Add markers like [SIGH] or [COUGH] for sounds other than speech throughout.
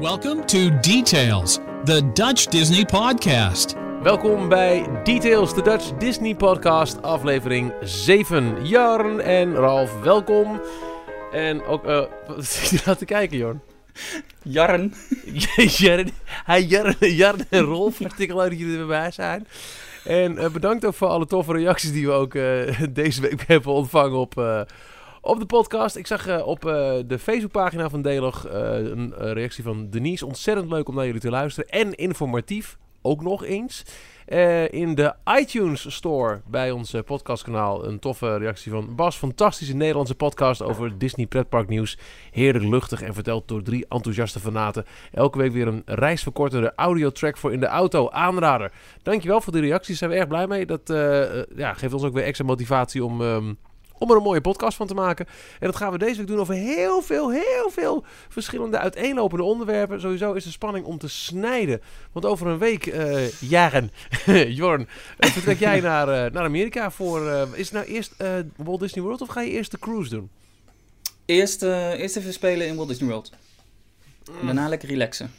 Welcome to Details, the Dutch Disney podcast. Welkom bij Details, de Dutch Disney podcast, aflevering 7. Jarn en Ralf, welkom. En ook, eh wat zit je nou te kijken, Jorn? Jarren. [LAUGHS] Jarn, hij Jarn, Jarn en Rolf, [LAUGHS] hartstikke leuk dat jullie erbij zijn. En eh, bedankt ook voor alle toffe reacties die we ook eh, [LAUGHS] deze week hebben ontvangen op, eh, op de podcast. Ik zag eh, op eh, de Facebookpagina van Delog eh, een reactie van Denise. Ontzettend leuk om naar jullie te luisteren. En informatief, ook nog eens. In de iTunes Store bij ons podcastkanaal een toffe reactie van Bas. Fantastische Nederlandse podcast over Disney pretparknieuws. Heerlijk luchtig en verteld door drie enthousiaste fanaten. Elke week weer een reisverkortende audiotrack voor in de auto. Aanrader. Dankjewel voor die reacties. Daar zijn we erg blij mee. Dat ja, geeft ons ook weer extra motivatie om... ehm, om er een mooie podcast van te maken. En dat gaan we deze week doen over heel veel, heel veel verschillende uiteenlopende onderwerpen. Sowieso is de spanning om te snijden. Want over een week, eh, jaren, [LAUGHS] Jorn, eh, vertrek jij [LAUGHS] naar, eh, naar Amerika voor... eh, is het nou eerst eh, Walt Disney World of ga je eerst de cruise doen? Eerst, eh, eerst even spelen in Walt Disney World. En daarna lekker relaxen.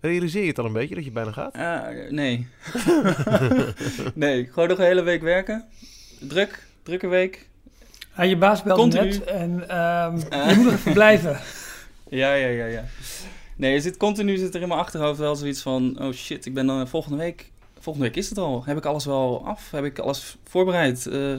Realiseer je het al een beetje dat je bijna gaat? Nee. [LAUGHS] nee, gewoon nog een hele week werken. Druk, drukke week. Ja, je baas belde Continu. net en ehm, Eh. [LAUGHS] je moet nog even blijven. [LAUGHS] Ja, ja, ja, ja. Nee, er zit continu zit er in mijn achterhoofd wel zoiets van... Oh shit, ik ben dan volgende week... Volgende week is het al. Heb ik alles wel af? Heb ik alles voorbereid? Eh,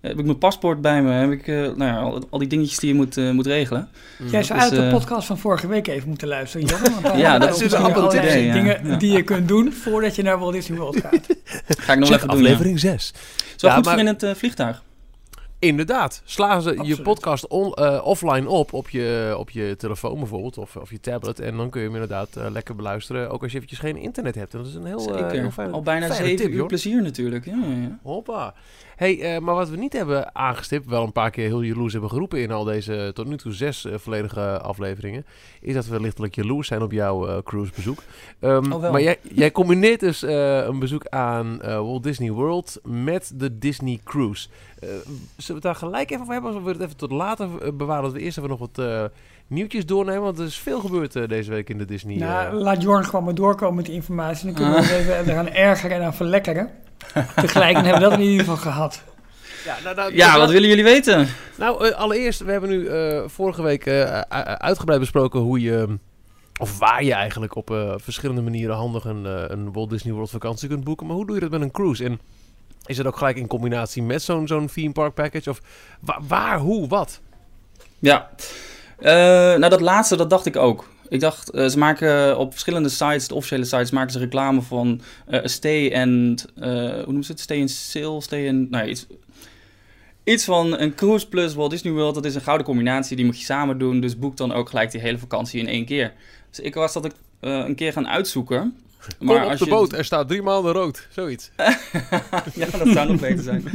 heb ik mijn paspoort bij me? Heb ik eh, nou ja, al, al die dingetjes die je moet, eh, moet regelen? Jij zou uit de eh, podcast van vorige week even moeten luisteren. Jongen, want daar [LAUGHS] Ja, dat is ook een appel idee, ja. dingen Ja. die je kunt doen voordat je naar Walt Disney World gaat. Ga ik nog Zeg, even doen, ja. aflevering 6. Is wel Ja, goed maar- voor in het eh, vliegtuig. Inderdaad. Sla ze je podcast on- eh, offline op, op je, op je telefoon bijvoorbeeld, of, of je tablet. En dan kun je hem inderdaad eh, lekker beluisteren, ook als je eventjes geen internet hebt. En dat is een heel, fijn, Al bijna zeven uur plezier natuurlijk. Ja, ja. Hoppa. Hey, eh, maar wat we niet hebben aangestipt, wel een paar keer heel jaloers hebben geroepen in al deze tot nu toe zes eh, volledige afleveringen, is dat we lichtelijk jaloers zijn op jouw eh, cruisebezoek. Oh, wel. maar jij, jij combineert dus eh, een bezoek aan eh, Walt Disney World met de Disney Cruise. Eh, zullen we het daar gelijk even over hebben, of willen we het even tot later eh, bewaren, dat we eerst even nog wat eh, nieuwtjes doornemen, want er is veel gebeurd eh, deze week in de Disney. nou, eh, laat Jorn gewoon maar doorkomen met die informatie. Dan kunnen we [LAUGHS] ons even eraan ergeren en aan verlekkeren. [LAUGHS] Tegelijk hebben we dat in ieder geval gehad. ja, nou, nou, Ja, nou, wat willen jullie weten? Nou, eh, allereerst, we hebben nu eh, vorige week eh, uitgebreid besproken hoe je, of waar je eigenlijk op eh, verschillende manieren handig een, een Walt Disney World vakantie kunt boeken. Maar hoe doe je dat met een cruise? En is het ook gelijk in combinatie met zo'n zo'n theme park package? Of wa- waar, hoe, wat? Ja, Eh, nou dat laatste, dat dacht ik ook. Ik dacht, eh, ze maken op verschillende sites, de officiële sites, maken ze reclame van eh, stay and, eh, hoe noemen ze het? Stay in sale, stay in, nou ja, iets, iets van een cruise plus Walt Disney World. Dat is een gouden combinatie, die moet je samen doen. Dus boek dan ook gelijk die hele vakantie in één keer. Dus ik was dat ik een keer gaan uitzoeken. Kom op als de je- boot, er staat drie maanden rood. Zoiets. [LAUGHS] ja, dat zou nog beter zijn. [LAUGHS]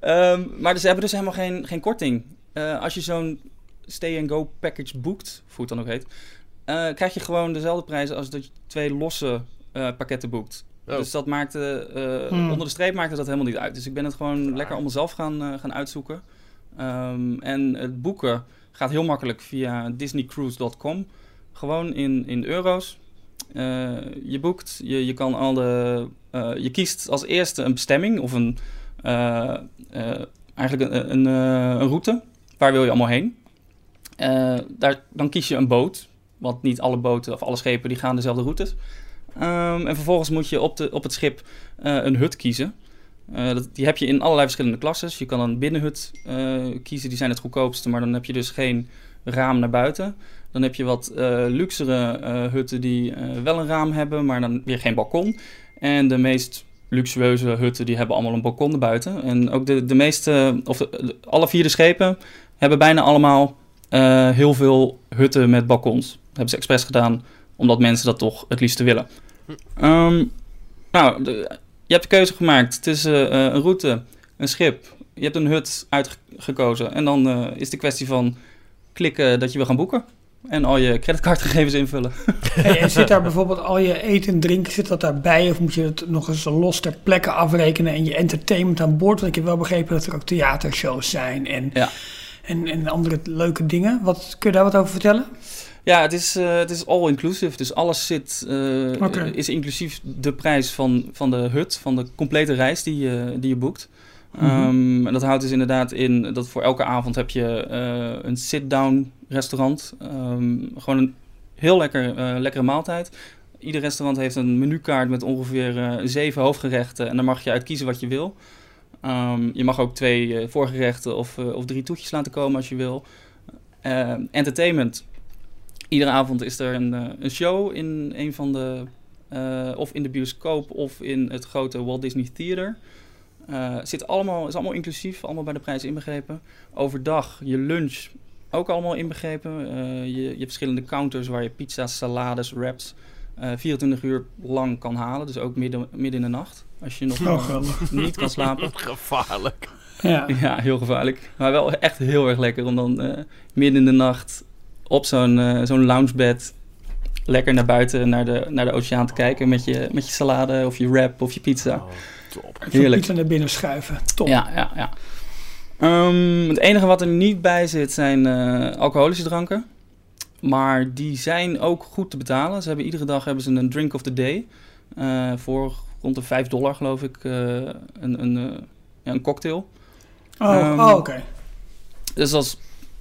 Ehm, maar ze hebben dus helemaal geen, geen korting. Als je zo'n stay-and-go package boekt, hoe het dan ook heet, eh, krijg je gewoon dezelfde prijs als dat je twee losse eh, pakketten boekt. Oh. Dus dat maakte, eh, Hmm. onder de streep maakte dat helemaal niet uit. Dus ik ben het gewoon lekker allemaal zelf gaan, eh, gaan uitzoeken. Ehm, en het boeken gaat heel makkelijk via disneycruise.com. Gewoon in, in euro's. Eh, je boekt, je, je kan al de, eh, je kiest als eerste een bestemming of een, eh, eh, eigenlijk een, een, eh, een route. Waar wil je allemaal heen? Eh, daar, dan kies je een boot, want niet alle boten of alle schepen die gaan dezelfde routes. Ehm, en vervolgens moet je op, de, op het schip eh, een hut kiezen. Eh, dat, die heb je in allerlei verschillende klasses. Je kan een binnenhut eh, kiezen, die zijn het goedkoopste, maar dan heb je dus geen raam naar buiten. Dan heb je wat luxere hutten die wel een raam hebben, maar dan weer geen balkon. En de meest luxueuze hutten die hebben allemaal een balkon erbuiten. En ook de, de meeste, of de- alle vier de schepen hebben bijna allemaal eh, heel veel hutten met balkons. Dat hebben ze expres gedaan, omdat mensen dat toch het liefste willen. Ehm, nou, de- je hebt de keuze gemaakt tussen eh, een route, een schip. Je hebt een hut uitgekozen. En dan eh, is de kwestie van klikken dat je wil gaan boeken. En al je creditcardgegevens invullen. [LAUGHS] Hey, en zit daar bijvoorbeeld al je eten en drinken, zit dat daarbij? Of moet je het nog eens los ter plekke afrekenen en je entertainment aan boord? Want ik heb wel begrepen dat er ook theatershows zijn en, Ja. En, en andere leuke dingen. Wat, kun je daar wat over vertellen? Ja, het is, eh, het is all-inclusive. Dus alles zit, eh, is inclusief de prijs van, van de hut, van de complete reis die je, die je boekt. Mhm. Ehm, en dat houdt dus inderdaad in dat voor elke avond heb je eh, een sit-down restaurant. Ehm, gewoon een heel lekker, lekkere maaltijd. Ieder restaurant heeft een menukaart met ongeveer zeven hoofdgerechten. En daar mag je uit kiezen wat je wil. Ehm, je mag ook twee eh, voorgerechten of, eh, of drie toetjes laten komen als je wil. Ehm, entertainment. Iedere avond is er een, eh, een show in een van de... of in de bioscoop of in het grote Walt Disney Theater. Zit allemaal, is allemaal inclusief, allemaal bij de prijs inbegrepen. Overdag, je lunch, ook allemaal inbegrepen. Je, je hebt verschillende counters waar je pizza's, salades, wraps... eh 24 uur lang kan halen. Dus ook midden, midden in de nacht. Als je nog Oh, niet kan slapen. [LAUGHS] Gevaarlijk. Ja. Ja, heel gevaarlijk. Maar wel echt heel erg lekker om dan eh, midden in de nacht op zo'n eh, zo'n loungebed lekker naar buiten, naar de, naar de oceaan te kijken met je, met je salade of je wrap of je pizza. Oh, top. Heerlijk. pizza naar binnen schuiven. Top. Ja, ja, ja. Ehm, het enige wat er niet bij zit zijn eh, alcoholische dranken. Maar die zijn ook goed te betalen. Ze hebben iedere dag hebben ze een drink of the day. eh, voor rond de 5 dollar geloof ik. eh, een, een, eh, ja, een cocktail. Oh, Ehm, oh, oké. Dus dat is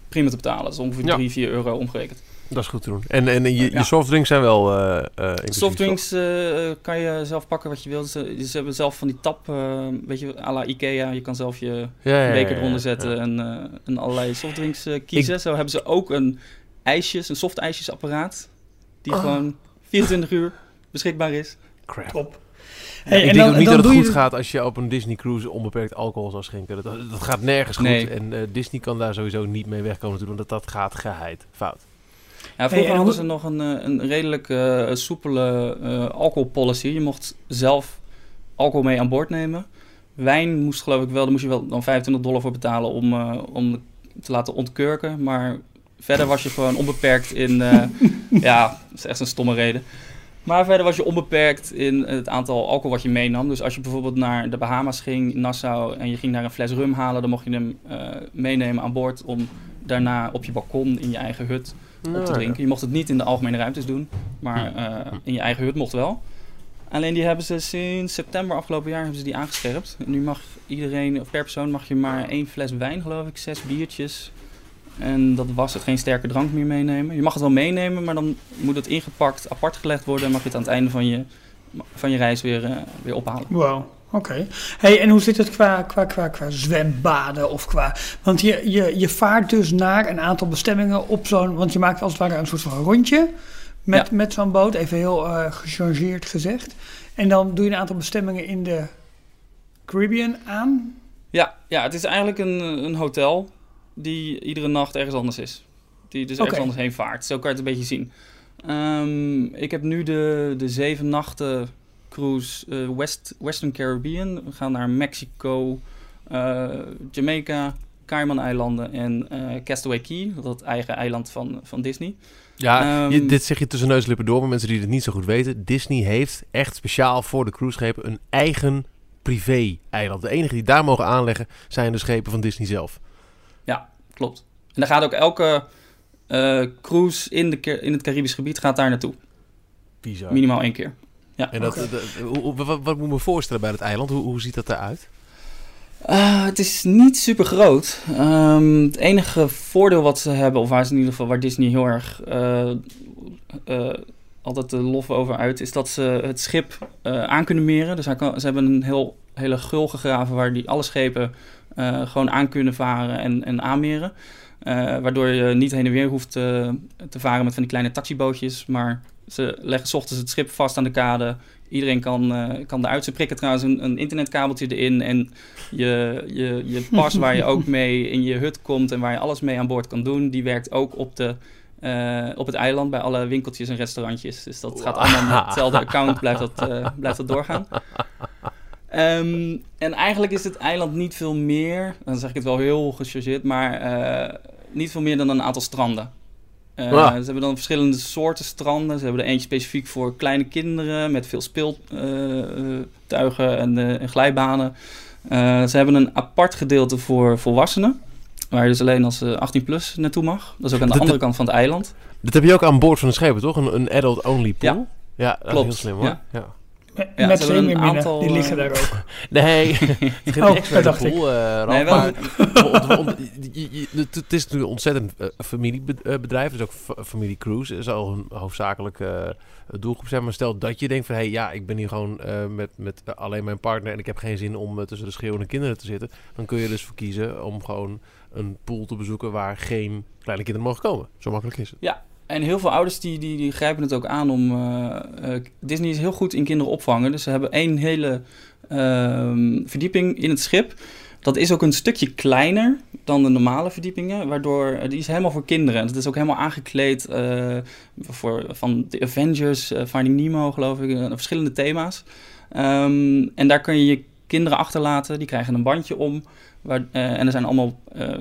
prima te betalen. Dat is ongeveer Ja. 3, 4 euro omgerekend. Dat is goed te doen. En, en je, je Ja. softdrinks zijn wel eh eh inclusief, Softdrinks eh, kan je zelf pakken wat je wilt. Ze, ze hebben zelf van die tap, eh, weet je, à la Ikea. Je kan zelf je? Ja, beker eronder ja. zetten en, eh, en allerlei softdrinks eh, kiezen. Zo hebben ze ook een ijsjes, een soft ijsjesapparaat. Die Oh. gewoon 24 uur beschikbaar is. Crap. Top. Ja, Hey, ik en denk dan- ook niet dat het goed je- gaat als je op een Disney cruise onbeperkt alcohol zou schenken. Dat, dat gaat nergens goed. Nee. En eh, Disney kan daar sowieso niet mee wegkomen doen. Dat dat gaat geheid. Fout. Ja, vroeger en hadden ze nog een, eh, een redelijk eh, soepele eh alcoholpolicy. Je mocht zelf alcohol mee aan boord nemen. Wijn moest geloof ik wel, daar moest je wel dan 25 dollar voor betalen om, eh, om te laten ontkurken. Maar verder was je gewoon onbeperkt in... eh, [LAUGHS] ja, dat is echt een stomme reden. Maar verder was je onbeperkt in het aantal alcohol wat je meenam. Dus als je bijvoorbeeld naar de Bahama's ging, Nassau, en je ging daar een fles rum halen, dan mocht je hem eh, meenemen aan boord om daarna op je balkon in je eigen hut op te Nou, drinken. Je mocht het niet in de algemene ruimtes doen, maar eh, in je eigen hut mocht wel. Alleen die hebben ze sinds september afgelopen jaar hebben ze die aangescherpt. En nu mag iedereen, of per persoon mag je maar één fles wijn, geloof ik, zes biertjes. En dat was het, geen sterke drank meer meenemen. Je mag het wel meenemen, maar dan moet het ingepakt, apart gelegd worden. En mag je het aan het einde van je, van je reis weer, eh, weer ophalen. Wow, oké. Hey, en hoe zit het qua, qua, qua, qua zwembaden of qua... Want je, je, je vaart dus naar een aantal bestemmingen op zo'n... Want je maakt als het ware een soort van rondje met, met zo'n boot. Even heel eh gechargeerd gezegd. En dan doe je een aantal bestemmingen in de Caribbean aan. Ja, ja het is eigenlijk een, een hotel die iedere nacht ergens anders is. Die dus ergens anders heen vaart. Zo kan je het een beetje zien. Ehm, ik heb nu de, de zeven nachten cruise eh, West, Western Caribbean. We gaan naar Mexico, eh, Jamaica, Cayman-eilanden en eh, Castaway Key. Dat eigen eiland van, van Disney. Ja, Ehm, je, dit zeg je tussen neus en lippen door, maar mensen die het niet zo goed weten. Disney heeft echt speciaal voor de cruiseschepen een eigen privé-eiland. De enige die daar mogen aanleggen zijn de schepen van Disney zelf. Klopt. En dan gaat ook elke eh, cruise in, de, in het Caribisch gebied gaat daar naartoe. Bizar. Minimaal één keer. En dat, Oké. dat- hoe- hoe- wat, wat moet ik me voorstellen bij het eiland? Hoe, hoe ziet dat eruit? Eh, het is niet super groot. Ehm, het enige voordeel wat ze hebben, of waar ze in ieder geval waar Disney heel erg eh, eh, altijd de lof over uit, is dat ze het schip eh, aan kunnen meren. Dus hij kan, ze hebben een heel, hele gul gegraven waar die alle schepen eh, gewoon aan kunnen varen en, en aanmeren. Eh, waardoor je niet heen en weer hoeft te, te varen met van die kleine taxibootjes. Maar ze leggen 's ochtends het schip vast aan de kade. Iedereen kan, eh kan eruit. Ze prikken trouwens een, een internetkabeltje erin. En je, je, je [LAUGHS] pas waar je ook mee in je hut komt en waar je alles mee aan boord kan doen, die werkt ook op, de, eh, op het eiland bij alle winkeltjes en restaurantjes. Dus dat gaat allemaal met hetzelfde account, blijft dat, eh, blijft dat doorgaan. Ehm, en eigenlijk is het eiland niet veel meer, dan zeg ik het wel heel gechargeerd, maar eh, niet veel meer dan een aantal stranden. Ah. Ze hebben dan verschillende soorten stranden. Ze hebben er eentje specifiek voor kleine kinderen met veel speeltuigen en, eh, en glijbanen. Eh, ze hebben een apart gedeelte voor volwassenen. Waar je dus alleen als eh, 18 plus naartoe mag. Dat is ook aan de Dat- andere kant van het eiland. Dat heb je ook aan boord van de schepen, toch? Een, een adult-only pool? Ja. Ja, dat Klopt, is heel slim hoor. ja. Ja. Met, Ja, met zeemeerminnen, aantal, die liggen eh, daar ook. [LAUGHS] Nee, [LAUGHS] het Oh, dat dacht pool, eh, Nee, wel- het is natuurlijk een ontzettend eh, familiebedrijf. Dus ook fa- familie cruise is al een hoofdzakelijke eh, doelgroep. Zeg maar stel dat je denkt van... Hey, ja, ik ben hier gewoon eh, met, met alleen mijn partner... en ik heb geen zin om tussen de schreeuwende kinderen te zitten. Dan kun je dus voor kiezen om gewoon een pool te bezoeken... waar geen kleine kinderen mogen komen. Zo makkelijk is het. En heel veel ouders die, die, die grijpen het ook aan om... eh, eh, Disney is heel goed in kinderen opvangen. Dus ze hebben één hele ehm, verdieping in het schip. Dat is ook een stukje kleiner dan de normale verdiepingen. Waardoor, eh, die is helemaal voor kinderen. En het is ook helemaal aangekleed voor, van de Avengers, Finding Nemo geloof ik. verschillende thema's. Ehm, en daar kun je je kinderen achterlaten. Die krijgen een bandje om. Waar, eh, en er zijn allemaal eh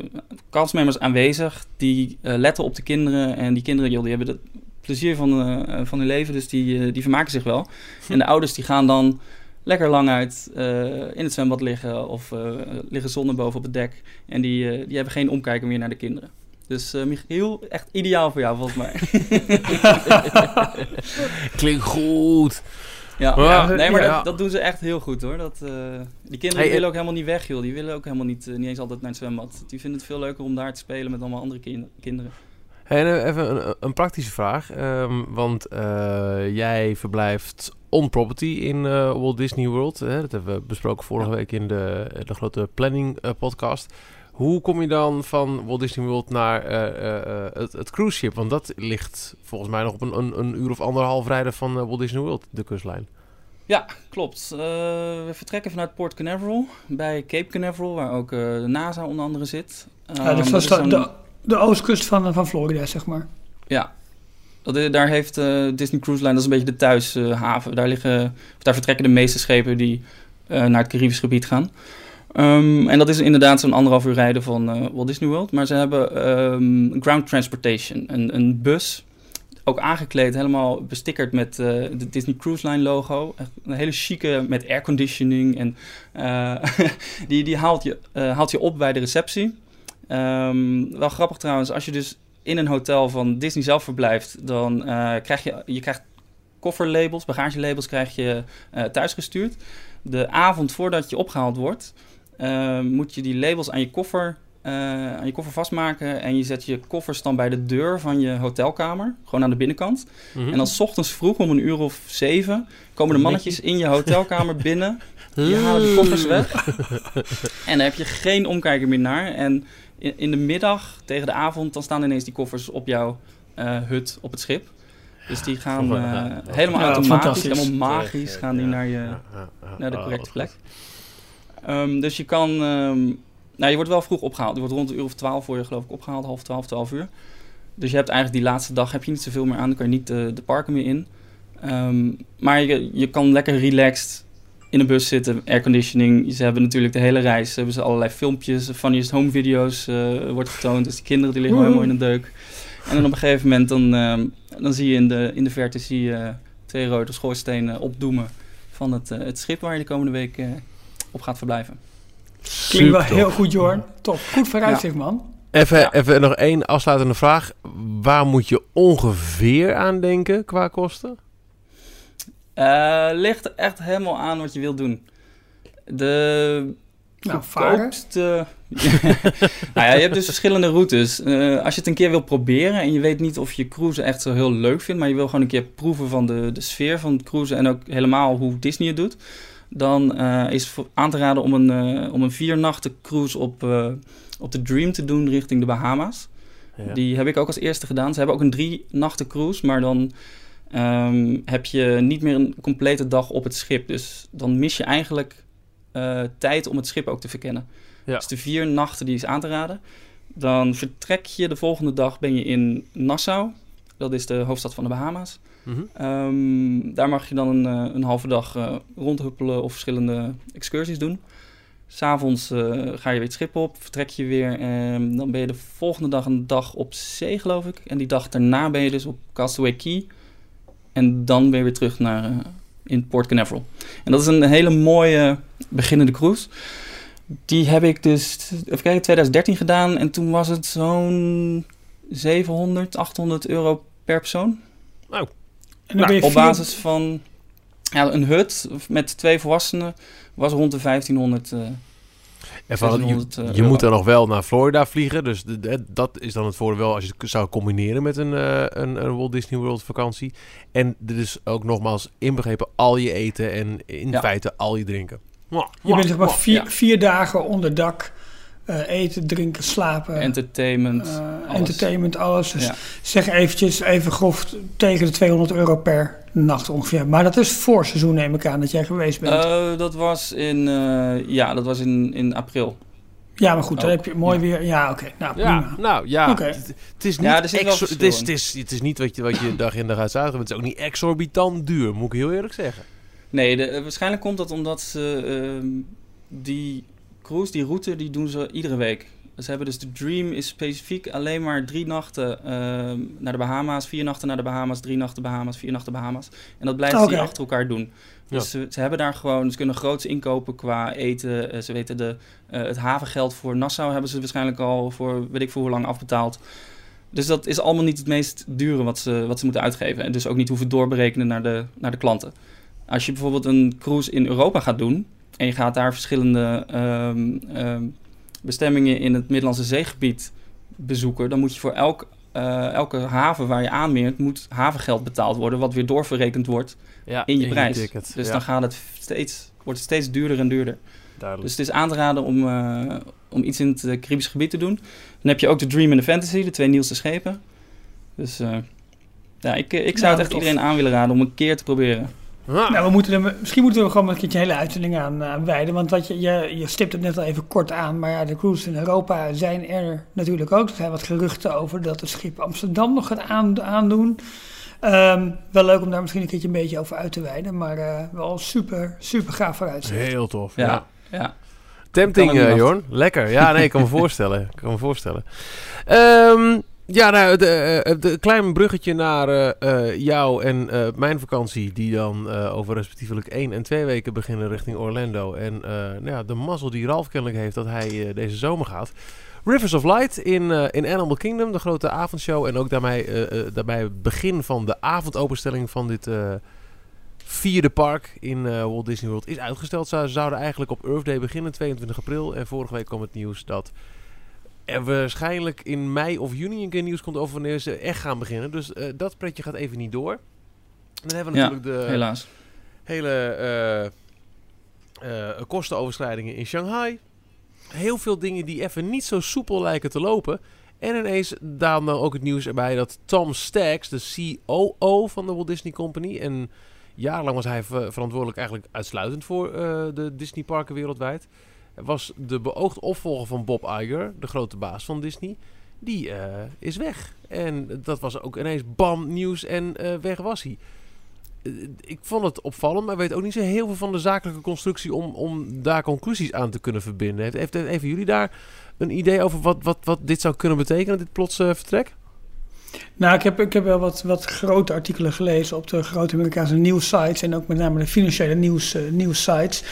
castmembers aanwezig die eh, letten op de kinderen. En die kinderen joh, die hebben het plezier van, eh, van hun leven, dus die, die vermaken zich wel. En de ouders die gaan dan lekker lang uit eh, in het zwembad liggen of eh, liggen zonder boven op het dek. En die, eh, die hebben geen omkijken meer naar de kinderen. Dus eh, Michiel, echt ideaal voor jou volgens mij. [LAUGHS] Klinkt goed. Ja, Ja, nee, maar ja. dat, dat doen ze echt heel goed hoor. Dat, eh, die kinderen Hey, die willen eh, ook helemaal niet weg joh. Die willen ook helemaal niet, eh, niet eens altijd naar het zwembad. Die vinden het veel leuker om daar te spelen met allemaal andere kin- kinderen. Hey, en eh, even een, een praktische vraag. ehm, want eh, jij verblijft on property in eh, Walt Disney World. Hè? Dat hebben we besproken vorige week in de, de grote planning eh, podcast. Hoe kom je dan van Walt Disney World naar eh, eh, eh, het, het cruise ship? Want dat ligt volgens mij nog op een, een, een uur of anderhalf rijden van Walt Disney World, de kustlijn. Ja, klopt. Eh, we vertrekken vanuit Port Canaveral bij Cape Canaveral, waar ook eh, de NASA onder andere zit. Ja, Ehm, de, zo'n- de, de oostkust van, van Florida, zeg maar. Ja, dat, is- daar heeft eh, Disney Cruise Line, dat is een beetje de thuishaven. daar, liggen, of daar vertrekken de meeste schepen die eh, naar het Caribisch gebied gaan. Ehm, en dat is inderdaad zo'n anderhalf uur rijden van eh, Walt Disney World. Maar ze hebben ehm, ground transportation, een, een bus, ook aangekleed, helemaal bestickerd met eh de Disney Cruise Line logo. Een hele chique met airconditioning. En eh, [LAUGHS] die, die haalt, je, haalt je op bij de receptie. Ehm, wel grappig trouwens, als je dus in een hotel van Disney zelf verblijft, dan krijg je, je krijgt kofferlabels, bagagelabels krijg je thuisgestuurd. De avond voordat je opgehaald wordt, eh, moet je die labels aan je koffer eh, aan je koffer vastmaken en je zet je koffers dan bij de deur van je hotelkamer, gewoon aan de binnenkant. Mhm. En dan 's ochtends vroeg om een uur of zeven komen de mannetjes in je hotelkamer binnen. [LAUGHS] Die halen die koffers weg. En daar heb je geen omkijken meer naar. En in, in de middag, tegen de avond, dan staan ineens die koffers op jouw eh, hut op het schip. Dus die gaan eh, helemaal Ja, automatisch, helemaal magisch gaan die naar, je, Ja, ja, ja. naar de Oh, correcte plek. Ehm, dus je kan... ehm, nou, je wordt wel vroeg opgehaald. Je wordt rond een uur of twaalf voor je geloof ik opgehaald. Half twaalf, twaalf uur. Dus je hebt eigenlijk die laatste dag heb je niet zoveel meer aan. Dan kan je niet de, de parken meer in. Ehm, maar je, je kan lekker relaxed in de bus zitten. Airconditioning. Ze hebben natuurlijk de hele reis. Hebben ze allerlei filmpjes. Funniest home video's eh, wordt getoond. Dus die kinderen die liggen helemaal in een deuk. En dan op een gegeven moment dan, dan zie je in de, in de verte zie je twee rode schoorstenen opdoemen van het, eh, het schip waar je de komende week eh, op gaat verblijven. Klinkt wel heel goed, Jorn. Top. Goed vooruitzicht, man. Even, Ja. even nog één afsluitende vraag. Waar moet je ongeveer aan denken qua kosten? Eh, ligt er echt helemaal aan wat je wilt doen. De Nou, varen. goedkoopste... [LAUGHS] nou ja, je hebt dus verschillende routes. Eh, als je het een keer wil proberen en je weet niet of je cruise echt zo heel leuk vindt, maar je wil gewoon een keer proeven van de, de sfeer van het cruisen en ook helemaal hoe Disney het doet, dan eh, is aan te raden om een, eh, om een vier nachten cruise op, eh, op de Dream te doen richting de Bahama's. Ja. Die heb ik ook als eerste gedaan. Ze hebben ook een drie nachten cruise, maar dan ehm, heb je niet meer een complete dag op het schip. Dus dan mis je eigenlijk tijd om het schip ook te verkennen. Ja. Dus de vier nachten die is aan te raden. Dan vertrek je de volgende dag ben je in Nassau. Dat is de hoofdstad van de Bahama's. Mhm. Ehm, daar mag je dan een, eh, een halve dag eh, rondhuppelen of verschillende excursies doen. S'avonds eh ga je weer het schip op, vertrek je weer. En dan ben je de volgende dag een dag op zee, geloof ik. En die dag daarna ben je dus op Castaway Key. En dan ben je weer terug naar in Port Canaveral. En dat is een hele mooie beginnende cruise. Die heb ik dus, even kijken, 2013 gedaan. En toen was het zo'n 700, 800 euro per persoon. Nou, En Nou, op vier- basis van ja, een hut met twee volwassenen was rond de 1500. eh, En van, je, 1600 je euro. moet dan nog wel naar Florida vliegen. Dus de- de- dat is dan het voordeel wel als je het zou combineren met een, eh, een, een Walt Disney World vakantie. En er is ook nogmaals inbegrepen al je eten en in Ja. feite al je drinken. Mwah, Je bent zeg maar Mwah, vier, ja. vier dagen onder dak. Eh, eten, drinken, slapen. entertainment. eh, entertainment, alles. Dus Ja. zeg eventjes, even grof, tegen de 200 euro per nacht ongeveer. Maar dat is voor seizoen neem ik aan dat jij geweest bent. Eh, dat was in, eh, ja, dat was in, in april. ja, maar goed, dan ook, heb je mooi ja. weer. Ja, oké. Nou, Ja, prima. nou ja, Oké. het, het is niet Ja, er exor- het, is, het, is, het is niet wat je, wat je dag in dag uit zou Het is ook niet exorbitant duur, moet ik heel eerlijk zeggen. Nee, de, waarschijnlijk komt dat omdat ze ehm, die cruise, die route, die doen ze iedere week. Ze hebben dus de Dream is specifiek alleen maar drie nachten ehm, naar de Bahama's, vier nachten naar de Bahama's, drie nachten Bahama's, vier nachten Bahama's. En dat blijven Oké. ze achter elkaar doen. Dus ze, ze hebben daar gewoon, ze kunnen groots inkopen qua eten. Eh, ze weten de, eh, het havengeld voor Nassau hebben ze waarschijnlijk al voor weet ik voor hoe lang afbetaald. Dus dat is allemaal niet het meest dure wat ze, wat ze moeten uitgeven. En dus ook niet hoeven doorberekenen naar de, naar de klanten. Als je bijvoorbeeld een cruise in Europa gaat doen en je gaat daar verschillende ehm, ehm, bestemmingen in het Middellandse zeegebied bezoeken, dan moet je voor elk, eh, elke haven waar je aanmeert, moet havengeld betaald worden, wat weer doorverrekend wordt Ja, in je prijs. ticket. Dus Ja, dan gaat het steeds, wordt het steeds duurder en duurder. duidelijk. Dus het is aan te raden om, eh, om iets in het eh, Caribisch gebied te doen. Dan heb je ook de Dream en de Fantasy, de twee nieuwste schepen. Dus eh, ja, ik, ik zou Nou, het echt tof. iedereen aan willen raden om een keer te proberen. Ah, Nou, we moeten er, misschien moeten we gewoon een keertje een hele uitzending aan, aan wijden. Want wat je, je, je stipt het net al even kort aan. Maar ja, de cruises in Europa zijn er natuurlijk ook. Er zijn wat geruchten over dat het schip Amsterdam nog gaat aan, aandoen. Ehm, wel leuk om daar misschien een keertje een beetje over uit te wijden. Maar eh, wel super, super gaaf vooruitzicht. heel tof. Ja, ja. ja. Tempting, eh Jorn. Lekker. Ja, nee, ik kan me [LAUGHS] voorstellen. Ik kan me voorstellen. Ehm, ja, nou, de, eh, de, een klein bruggetje naar eh, eh, jou en eh, mijn vakantie, die dan eh, over respectievelijk één en twee weken beginnen richting Orlando. En eh, nou ja, de mazzel die Ralf kennelijk heeft dat hij eh, deze zomer gaat. Rivers of Light in, eh, in Animal Kingdom, de grote avondshow. En ook daarmee, eh, eh, daarbij het begin van de avondopenstelling van dit eh, vierde park in eh, Walt Disney World is uitgesteld. Ze zouden eigenlijk op Earth Day beginnen, 22 april. En vorige week kwam het nieuws dat er waarschijnlijk in mei of juni een keer nieuws komt over wanneer ze echt gaan beginnen. Dus eh, dat pretje gaat even niet door. En dan hebben we Ja, natuurlijk de helaas. hele eh, eh, kostenoverschrijdingen in Shanghai. Heel veel dingen die even niet zo soepel lijken te lopen. En ineens dan ook het nieuws erbij dat Tom Staggs, de COO van de Walt Disney Company... en jarenlang was hij ver- verantwoordelijk eigenlijk uitsluitend voor de Disney parken wereldwijd... was de beoogd opvolger van Bob Iger, de grote baas van Disney... die eh, is weg. En dat was ook ineens bam nieuws en eh, weg was hij. Eh, ik vond het opvallend, maar weet ook niet zo heel veel van de zakelijke constructie om, om daar conclusies aan te kunnen verbinden. Heeft, heeft jullie daar een idee over wat, wat, wat dit zou kunnen betekenen, dit plots eh, vertrek? Nou, ik heb, ik heb wel wat, wat grote artikelen gelezen op de grote Amerikaanse nieuwssites. En ook met name de financiële nieuws, eh, nieuwssites.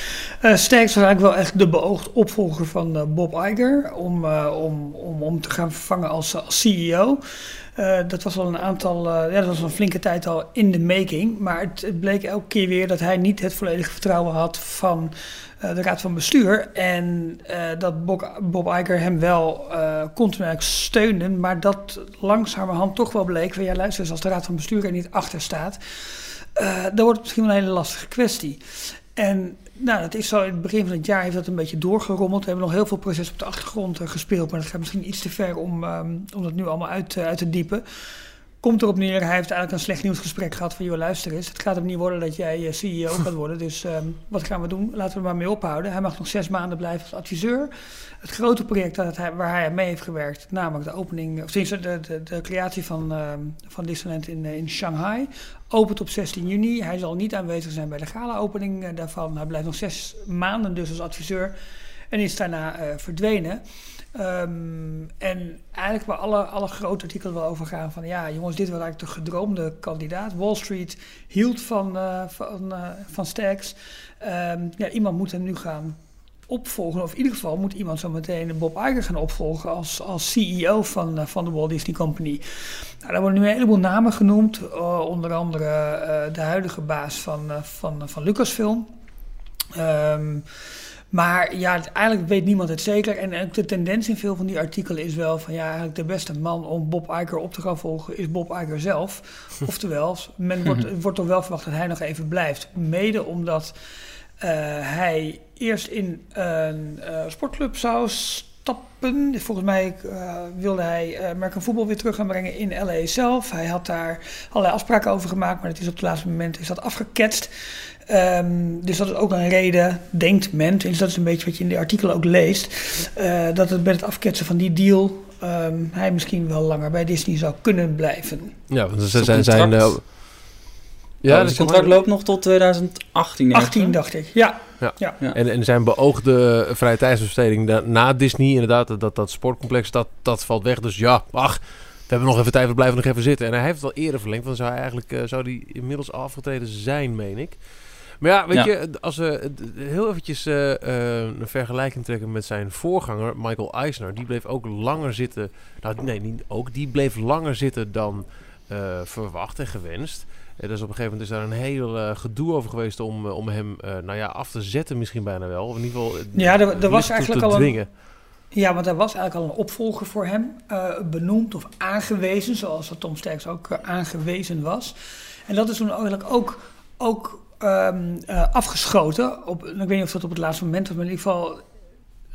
Eh Sterks was eigenlijk wel echt de beoogd opvolger van eh, Bob Iger. Om, om, om, om te gaan vervangen als, CEO. Dat was al een aantal, ja, dat was een flinke tijd al in de making. Maar het, het bleek elke keer weer dat hij niet het volledige vertrouwen had van eh, de raad van bestuur. En eh, dat Bob, Bob hem wel eh continu steunde. Maar dat langzamerhand toch wel bleek van ja, luister als de raad van bestuur er niet achter staat. dan wordt het misschien wel een hele lastige kwestie. En nou, dat is zo in het begin van het jaar heeft dat een beetje doorgerommeld. We hebben nog heel veel processen op de achtergrond gespeeld, maar dat gaat misschien iets te ver om, ehm, om dat nu allemaal uit, uit te diepen. Komt erop neer, hij heeft eigenlijk een slecht nieuwsgesprek gehad van, joh luister eens, het gaat hem niet worden dat jij eh, CEO [LAUGHS] gaat worden, dus ehm, wat gaan we doen? Laten we er maar mee ophouden. Hij mag nog zes maanden blijven als adviseur. Het grote project dat hij, waar hij mee heeft gewerkt, namelijk de opening, of sinds de, de, de creatie van, ehm, van Disneyland in, eh, in Shanghai, opent op 16 juni. Hij zal niet aanwezig zijn bij de gala-opening eh, daarvan. Hij blijft nog zes maanden dus als adviseur en is daarna verdwenen. Ehm, en eigenlijk waar alle, alle grote artikelen wel over gaan van ja jongens, dit was eigenlijk de gedroomde kandidaat. Wall Street hield van, eh van, eh van Stacks. Ehm, ja, iemand moet hem nu gaan opvolgen. Of in ieder geval moet iemand zo meteen Bob Iger gaan opvolgen als, als CEO van, uh, van de Walt Disney Company. Nou, daar worden nu een heleboel namen genoemd. Uh, onder andere uh, de huidige baas van, van, van Lucasfilm. Um, maar ja, eigenlijk weet niemand het zeker. En de tendens in veel van die artikelen is wel van ja, eigenlijk de beste man om Bob Iger op te gaan volgen is Bob Iger zelf. [LAUGHS] Oftewel, men wordt, [LAUGHS] wordt toch wel verwacht dat hij nog even blijft. Mede omdat uh, hij eerst in een uh, sportclub zou stappen. Volgens mij uh, wilde hij American voetbal weer terug gaan brengen in LA zelf. Hij had daar allerlei afspraken over gemaakt, maar het is op het laatste moment is dat afgeketst. Um, dus dat is ook een reden, denkt men, dus dat is een beetje wat je in de artikelen ook leest, uh, dat het bij het afketsen van die deal um, hij misschien wel langer bij Disney zou kunnen blijven. Ja, want ze zijn... zijn uh, ja, oh, dus het contract loopt nog tot 2018. 18 dacht ik, ja. ja. ja. ja. En, en zijn beoogde vrije tijdsbesteding na Disney, inderdaad, dat, dat, dat sportcomplex, dat, dat valt weg. Dus ja, ach, we hebben nog even tijd, we blijven nog even zitten. En hij heeft het al eerder verlengd, want zou hij eigenlijk uh, zou die inmiddels afgetreden zijn, meen ik. Maar ja, weet je, als we heel eventjes uh, uh, een vergelijking trekken met zijn voorganger, Michael Eisner, die bleef ook langer zitten. Nou, nee, niet ook. Die bleef langer zitten dan uh, verwacht en gewenst. En dus op een gegeven moment is daar een heel gedoe over geweest om, om hem nou ja, af te zetten, misschien bijna wel. Of in ieder geval. Ja, er, er was eigenlijk al een. Ja, want er was eigenlijk al een opvolger voor hem benoemd of aangewezen, zoals dat Tom Sterks ook aangewezen was. En dat is toen eigenlijk ook, ook um, uh, afgeschoten. Op, ik weet niet of dat op het laatste moment was, maar in ieder geval.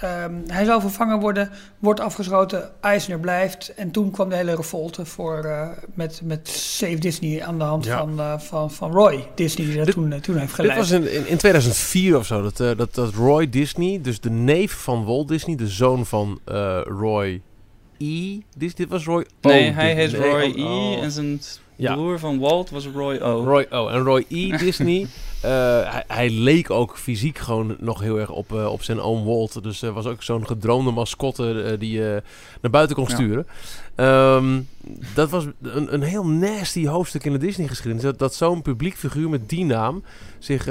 Um, hij zou vervangen worden, wordt afgeschoten, Eisner blijft. En toen kwam de hele revolte voor, uh, met, met Save Disney aan de hand ja. van, uh, van, van Roy Disney, die dat dit, toen, toen heeft geleid. Dit was in, in, 2004 of zo, dat, dat, dat Roy Disney, dus de neef van Walt Disney, de zoon van Roy E. Dit, dit was Roy O. Nee, hij heet Roy E. Oh. en zijn ja. broer van Walt was Roy O. Roy O. En Roy E. Disney, [LAUGHS] hij, hij, leek ook fysiek gewoon nog heel erg op, uh, op zijn oom Walt. Dus uh, was ook zo'n gedroomde mascotte die je naar buiten kon sturen. Ja. Um, dat was een, een heel nasty hoofdstuk in de Disney-geschiedenis. Dat, dat zo'n publiek figuur met die naam zich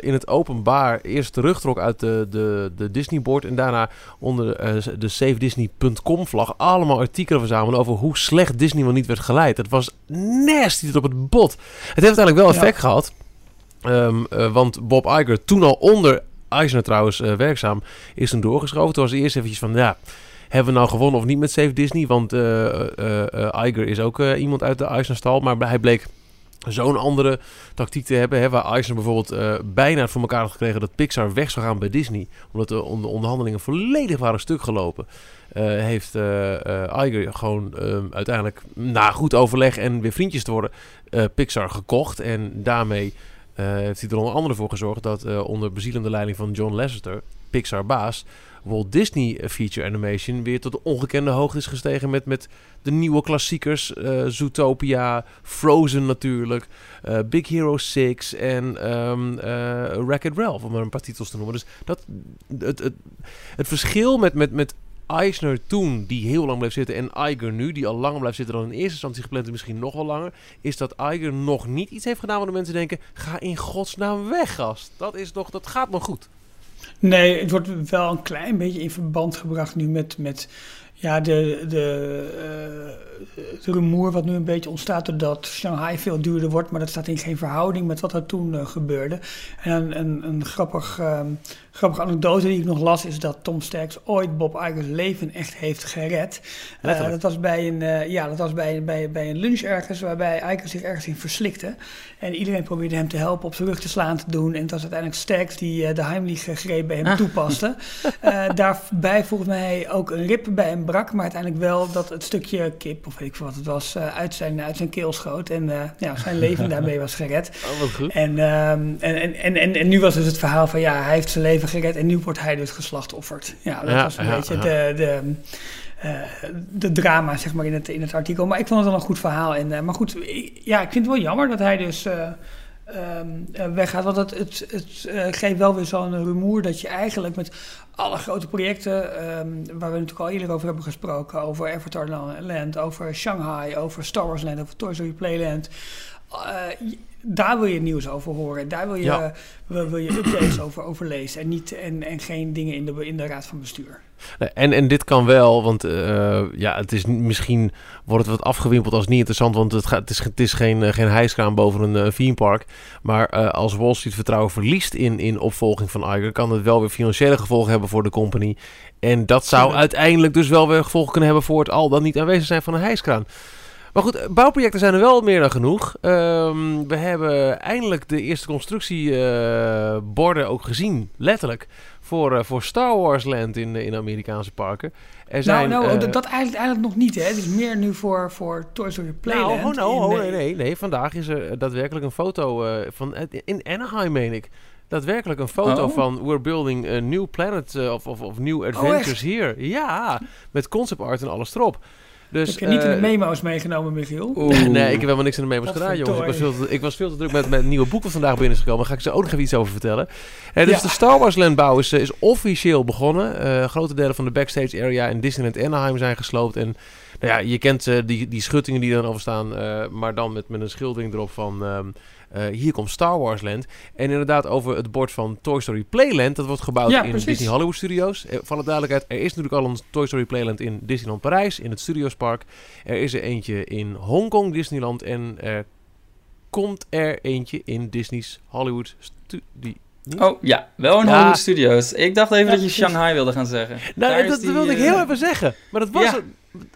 in het openbaar eerst terugtrok uit de, de, de Disney-board. En daarna onder de SaveDisney.com vlag allemaal artikelen verzamelen over hoe slecht Disney wel niet werd geleid. Het was nasty tot op het bot. Het heeft uiteindelijk wel effect ja. gehad. Um, uh, want Bob Iger, toen al onder Eisner trouwens uh, werkzaam, is toen doorgeschoven. Toen was eerst eventjes van, ja, hebben we nou gewonnen of niet met Save Disney? Want uh, Iger is ook iemand uit de Eisner-stal. Maar hij bleek zo'n andere tactiek te hebben. Hè, waar Eisner bijvoorbeeld bijna voor elkaar had gekregen dat Pixar weg zou gaan bij Disney. Omdat de onderhandelingen volledig waren stuk gelopen. Heeft Iger gewoon ehm, uiteindelijk na goed overleg en weer vriendjes te worden Pixar gekocht. En daarmee heeft hij er onder andere voor gezorgd dat onder bezielende leiding van John Lasseter, Pixar baas, Walt Disney Feature Animation weer tot de ongekende hoogte is gestegen met, met de nieuwe klassiekers. Uh, Zootopia, Frozen natuurlijk, Big Hero 6 en um, uh, Wreck-It Ralph, om maar een paar titels te noemen. Dus dat, het, het, het verschil met, met, met Eisner toen, die heel lang bleef zitten, en Iger nu, die al langer blijft zitten dan in eerste instantie gepland is, misschien nog wel langer, is dat Iger nog niet iets heeft gedaan waar de mensen denken, ga in godsnaam weg, gast. Dat, is nog, dat gaat nog goed. Nee, het wordt wel een klein beetje in verband gebracht nu met, met ja, de, de, uh, rumoer wat nu een beetje ontstaat doordat Shanghai veel duurder wordt, maar dat staat in geen verhouding met wat er toen uh, gebeurde. En een, een, grappig, um, grappige anekdote die ik nog las is dat Tom Sterks ooit Bob Iger's leven echt heeft gered. Uh, dat was bij een, ja, dat was bij, bij, bij een lunch ergens waarbij Iger zich ergens in verslikte. En iedereen probeerde hem te helpen op zijn rug te slaan te doen. En het was uiteindelijk Sterks die de Heimlich-greep bij hem ah. toepaste. [LAUGHS] daarbij volgens mij ook een rib bij hem brak, maar uiteindelijk wel dat het stukje kip of weet ik veel wat het was, uit, zijn, uit zijn keel schoot. En ja, zijn leven [LAUGHS] daarmee was gered. Oh, wat goed. En, um, en, en, en, en, nu was dus het verhaal van ja, hij heeft zijn leven gered en nu wordt hij dus geslachtofferd. Ja, dat ja, was een ja, beetje de... de uh, de drama, zeg maar, in het, in het artikel. Maar ik vond het wel een goed verhaal. En, uh, maar goed, ik, ja, ik vind het wel jammer dat hij dus uh, um, weggaat. Want het, het, het geeft wel weer zo'n rumoer dat je eigenlijk met alle grote projecten um, waar we natuurlijk al eerder over hebben gesproken, over Avatar Land, over Shanghai, over Star Wars Land, over Toy Story Playland, eh, daar wil je nieuws over horen. Daar wil je, Ja. wil, wil je updates [CLEARS THROAT] over, over lezen. En, niet, en, en geen dingen in de, in de raad van bestuur. Nee, En, en dit kan wel, want eh, ja, het is misschien wordt het wat afgewimpeld als niet interessant, want het, gaat, het, is, het is geen, eh, geen hijskraan boven een eh, theme park. Maar als Wall Street vertrouwen verliest in, in opvolging van Iger, kan het wel weer financiële gevolgen hebben voor de company. En dat zou uiteindelijk dus wel weer gevolgen kunnen hebben voor het al dan niet aanwezig zijn van een hijskraan. Maar goed, eh, bouwprojecten zijn er wel meer dan genoeg. Ehm, we hebben eindelijk de eerste constructieborden ook gezien, letterlijk, voor, eh, voor Star Wars Land in, in Amerikaanse parken. Er zijn, nou, nou eh, dat, eigenlijk, eigenlijk nog niet. Hè. Het is meer nu voor, voor Toy Story Playland. nou, oh, nou, in, oh, eh, nee, nee, nee. Vandaag is er daadwerkelijk een foto eh, van in Anaheim, meen ik. Daadwerkelijk een foto Oh. van We're building a new planet eh, of, of, of new adventures here. Ja, met concept art en alles erop. Dus, Heb je niet in de eh, memo's meegenomen, Michiel? Oeh. Nee, ik heb helemaal niks in de memos Wat gedaan, jongens. Ik was, veel te, ik was veel te druk met, met nieuwe boeken vandaag binnen is gekomen. Daar ga ik ze ook nog even iets over vertellen. Eh, dus Ja. de Star Wars Land bouw is, eh, is officieel begonnen. Eh, grote delen van de backstage area in Disneyland Anaheim zijn gesloopt. En nou ja, je kent eh, die, die schuttingen die er dan over staan. eh, maar dan met, met een schildering erop van... ehm, eh, hier komt Star Wars Land. En inderdaad over het bord van Toy Story Playland. Dat wordt gebouwd Ja, in precies. Disney Hollywood Studios. Eh, van de duidelijkheid, er is natuurlijk al een Toy Story Playland in Disneyland Parijs. In het Studios Park. Er is er eentje in Hongkong Disneyland. En er komt er eentje in Disney's Hollywood Studio. Oh ja, wel in Ja. Hollywood Studios. Ik dacht even Ja, dat je. Shanghai wilde gaan zeggen. Nou, Daar is dat die, wilde ik eh, heel even zeggen. Maar dat was, ja. er,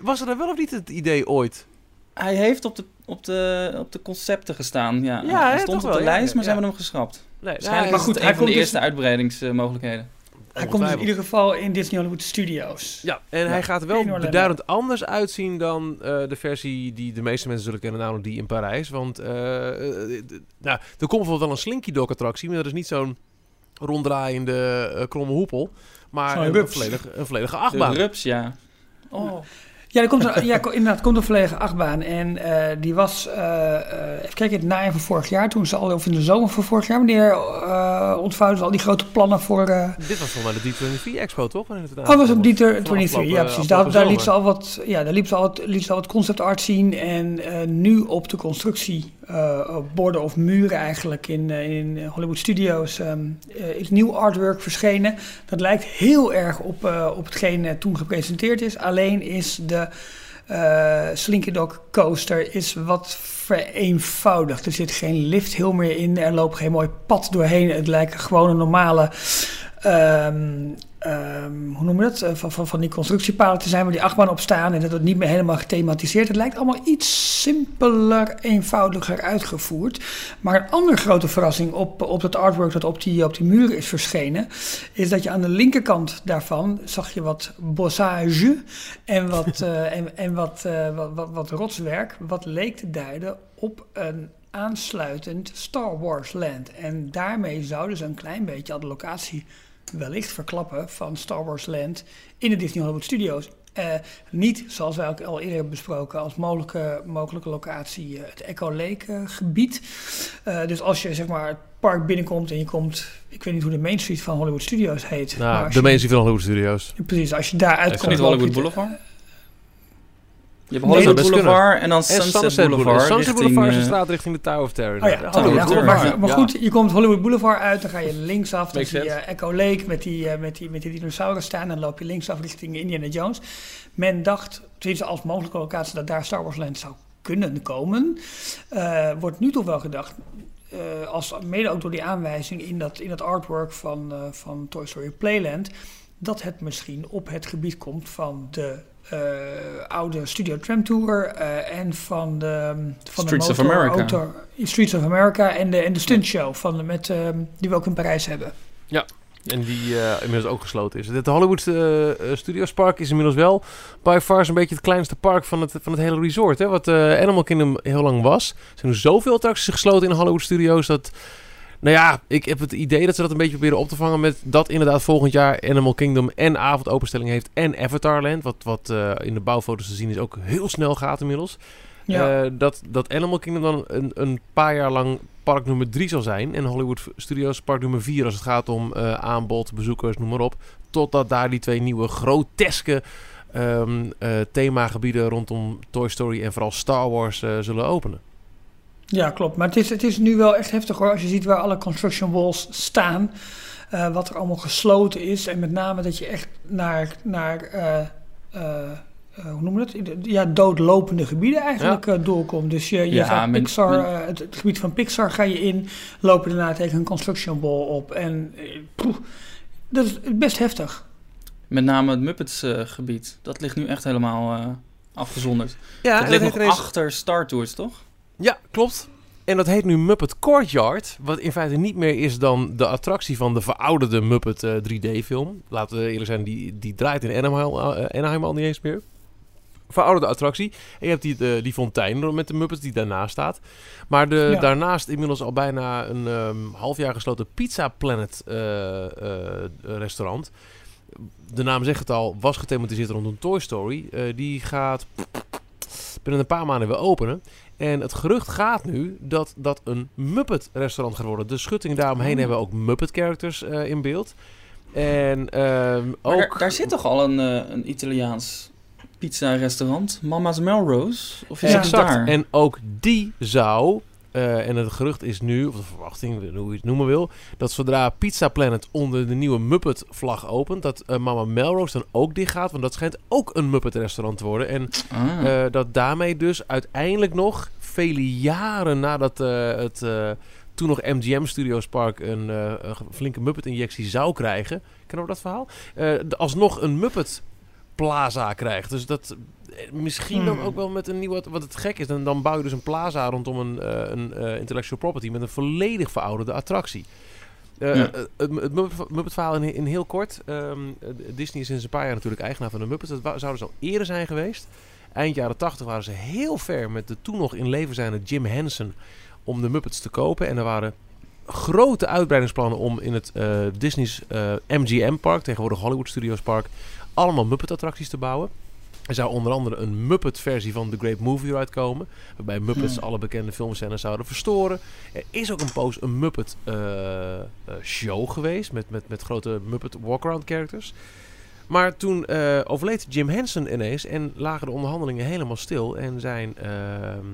was er dan wel of niet het idee ooit? Hij heeft op de, op de, op de concepten gestaan. Ja, Ja, hij stond toch op de wel, lijst, ja, maar ze hebben hem geschrapt. Nee, Waarschijnlijk maar is goed, het hij een van de dus- eerste uitbreidingsmogelijkheden. Hij komt dus in ieder geval in Disney Hollywood Studios. Ja, en Ja, hij gaat er wel beduidend anders uitzien dan eh, de versie die de meeste mensen zullen kennen, namelijk die in Parijs. Want eh, eh, nou, er komt bijvoorbeeld wel een Slinky Dog attractie, maar dat is niet zo'n ronddraaiende kromme hoepel, maar een, volledige, een volledige De achtbaan. rups, ja. Oh. Ja, er komt er, ja, inderdaad, komt een volledige achtbaan. En eh, die was, eh, eh, even kijken, het najaar van vorig jaar, toen ze al, of in de zomer van vorig jaar, wanneer uh, ontvouwden ze al die grote plannen voor... Dit was volgens mij de D23 Expo, toch? Oh, dat was op Dieter Van 23, ja precies. Daar, daar liet ze al wat, ja, daar liep ze al wat, liet ze al wat concept art zien. En nu op de constructieborden of muren eigenlijk in, eh, in Hollywood Studios ehm, eh, is nieuw artwork verschenen. Dat lijkt heel erg op, eh, op hetgeen eh, toen gepresenteerd is. Alleen is de eh Slinky Dog coaster is wat vereenvoudigd. Er zit geen lifthill meer in. Er loopt geen mooi pad doorheen. Het lijkt gewoon een normale... ehm, ehm, hoe noem je dat? Eh, Van, van, van die constructiepalen te zijn waar die achtbaan op staan. En dat wordt niet meer helemaal gethematiseerd. Het lijkt allemaal iets simpeler, eenvoudiger uitgevoerd. Maar een andere grote verrassing op, op dat artwork dat op die, op die muren is verschenen. Is dat je aan de linkerkant daarvan zag je wat bossage. En wat, [LAUGHS] eh, en, en wat, eh, wat, wat, wat rotswerk. Wat leek te duiden op een aansluitend Star Wars land. En daarmee zouden ze een klein beetje al de locatie wellicht verklappen van Star Wars Land in de Disney Hollywood Studios. Eh, niet, zoals wij ook al eerder hebben besproken, als mogelijke, mogelijke locatie eh, het Echo Lake eh, gebied. Eh, dus als je zeg maar het park binnenkomt en je komt, ik weet niet hoe de Main Street van Hollywood Studios heet. Nou, de je- mensen van Hollywood Studios. Precies, als je daar Is uitkomt... het niet Hollywood Boulevard? Je hebt Hollywood. Boulevard en dan En Sunset, Sunset Boulevard. Boulevard. Sunset richting, Boulevard is een eh, straat richting de Tower of Terror. Oh ja, maar, Boulevard, maar ja. goed, je komt Hollywood Boulevard uit, dan ga je linksaf, dan zie je. Echo Lake met die, eh, met, die, met die dinosaurus staan. Dan loop je linksaf richting Indiana Jones. Men dacht, tenminste als mogelijke locatie, dat daar Star Wars Land zou kunnen komen. Eh, wordt nu toch wel gedacht, eh, als, mede ook door die aanwijzing in dat, in dat artwork van, eh, van Toy Story Playland, dat het misschien op het gebied komt van de oude Studio Tram Tour eh, en van de, van Streets de of motor- America. auto- Streets of America en de, en de stunt show van, de- met, ehm, die we ook in Parijs hebben. En die eh, inmiddels ook gesloten is. Het Hollywood eh, eh, Studios Park is inmiddels wel by far zo'n beetje het kleinste park van het, van het hele resort. Hè? Wat eh, Animal Kingdom heel lang was. Er zijn nu zoveel attracties gesloten in Hollywood Studios dat... Nou ja, ik heb het idee dat ze dat een beetje proberen op te vangen met dat inderdaad volgend jaar Animal Kingdom en avondopenstelling heeft en Avatarland. Wat, wat eh, in de bouwfoto's te zien is ook heel snel gaat inmiddels. Ja. Eh, dat, dat Animal Kingdom dan een, een paar jaar lang park nummer 3 zal zijn. En Hollywood Studios park nummer 4 als het gaat om eh, aanbod, bezoekers, noem maar op. Totdat daar die twee nieuwe groteske ehm, eh, themagebieden rondom Toy Story en vooral Star Wars zullen openen. Ja, klopt. Maar het is, het is nu wel echt heftig hoor. Als je ziet waar alle construction walls staan. Uh, wat er allemaal gesloten is. En met name dat je echt naar, naar uh, uh, hoe noemen we het? Ja, doodlopende gebieden eigenlijk ja. doorkomt. Dus je, je ja, gaat Pixar. Het, het, gebied van Pixar ga je in, lopen daarna tegen een construction wall op. En poeh, dat is best heftig. Met name het Muppets gebied. Dat ligt nu echt helemaal afgezonderd. Ja, dat ligt nog achter Star Tours, toch? Ja, klopt. En dat heet nu Muppet Courtyard. Wat in feite niet meer is dan de attractie van de verouderde Muppet 3D-film. Eh, Laten we eerlijk zijn, die, die draait in Anaheim, uh, Anaheim al niet eens meer. Verouderde attractie. En je hebt die, die fontein met de Muppets die daarnaast staat. Maar de, daarnaast inmiddels al bijna een um, half jaar gesloten Pizza Planet restaurant. De naam zegt het al, was gethematiseerd rondom Toy Story. die gaat binnen een paar maanden weer openen. En het gerucht gaat nu dat dat een Muppet-restaurant gaat worden. De schutting daaromheen oh. hebben ook Muppet-characters uh, in beeld. En uh, ook... Daar, daar, zit toch al een, uh, een Italiaans pizza-restaurant? Mama's Melrose? Of is ja, exact. daar? En ook die zou uh, en het gerucht is nu, of de verwachting, hoe je het noemen wil, dat zodra Pizza Planet onder de nieuwe Muppet-vlag opent, dat uh, Mama Melrose dan ook dicht gaat. Want dat schijnt ook een Muppet-restaurant te worden. En ah. uh, dat daarmee dus uiteindelijk nog, vele jaren nadat het toen nog MGM Studios Park een, een flinke Muppet-injectie zou krijgen. Kennen we dat verhaal? alsnog een Muppet plaza krijgt. Dus dat misschien dan hmm. ook wel met een nieuwe... Wat het gek is, dan, dan bouw je dus een plaza rondom een, uh, een uh, intellectual property... met een volledig verouderde attractie. Uh, ja. Het, het Muppet-verhaal in, in, heel kort. Um, Disney is sinds een paar jaar natuurlijk eigenaar van de Muppets. Dat zouden ze al eerder zijn geweest. Eind jaren 80 waren ze heel ver met de toen nog in leven zijnde Jim Henson... om de Muppets te kopen. En er waren grote uitbreidingsplannen om in het Disney's MGM-park... tegenwoordig Hollywood Studios Park allemaal Muppet-attracties te bouwen. Er zou onder andere een Muppet-versie van The Great Movie uitkomen. Waarbij Muppets alle bekende filmscènes zouden verstoren. Er is ook een poos een Muppet-show uh, geweest. Met, met, met grote Muppet walkaround characters. Maar toen uh, overleed Jim Henson ineens. En lagen de onderhandelingen helemaal stil. En zijn ehm,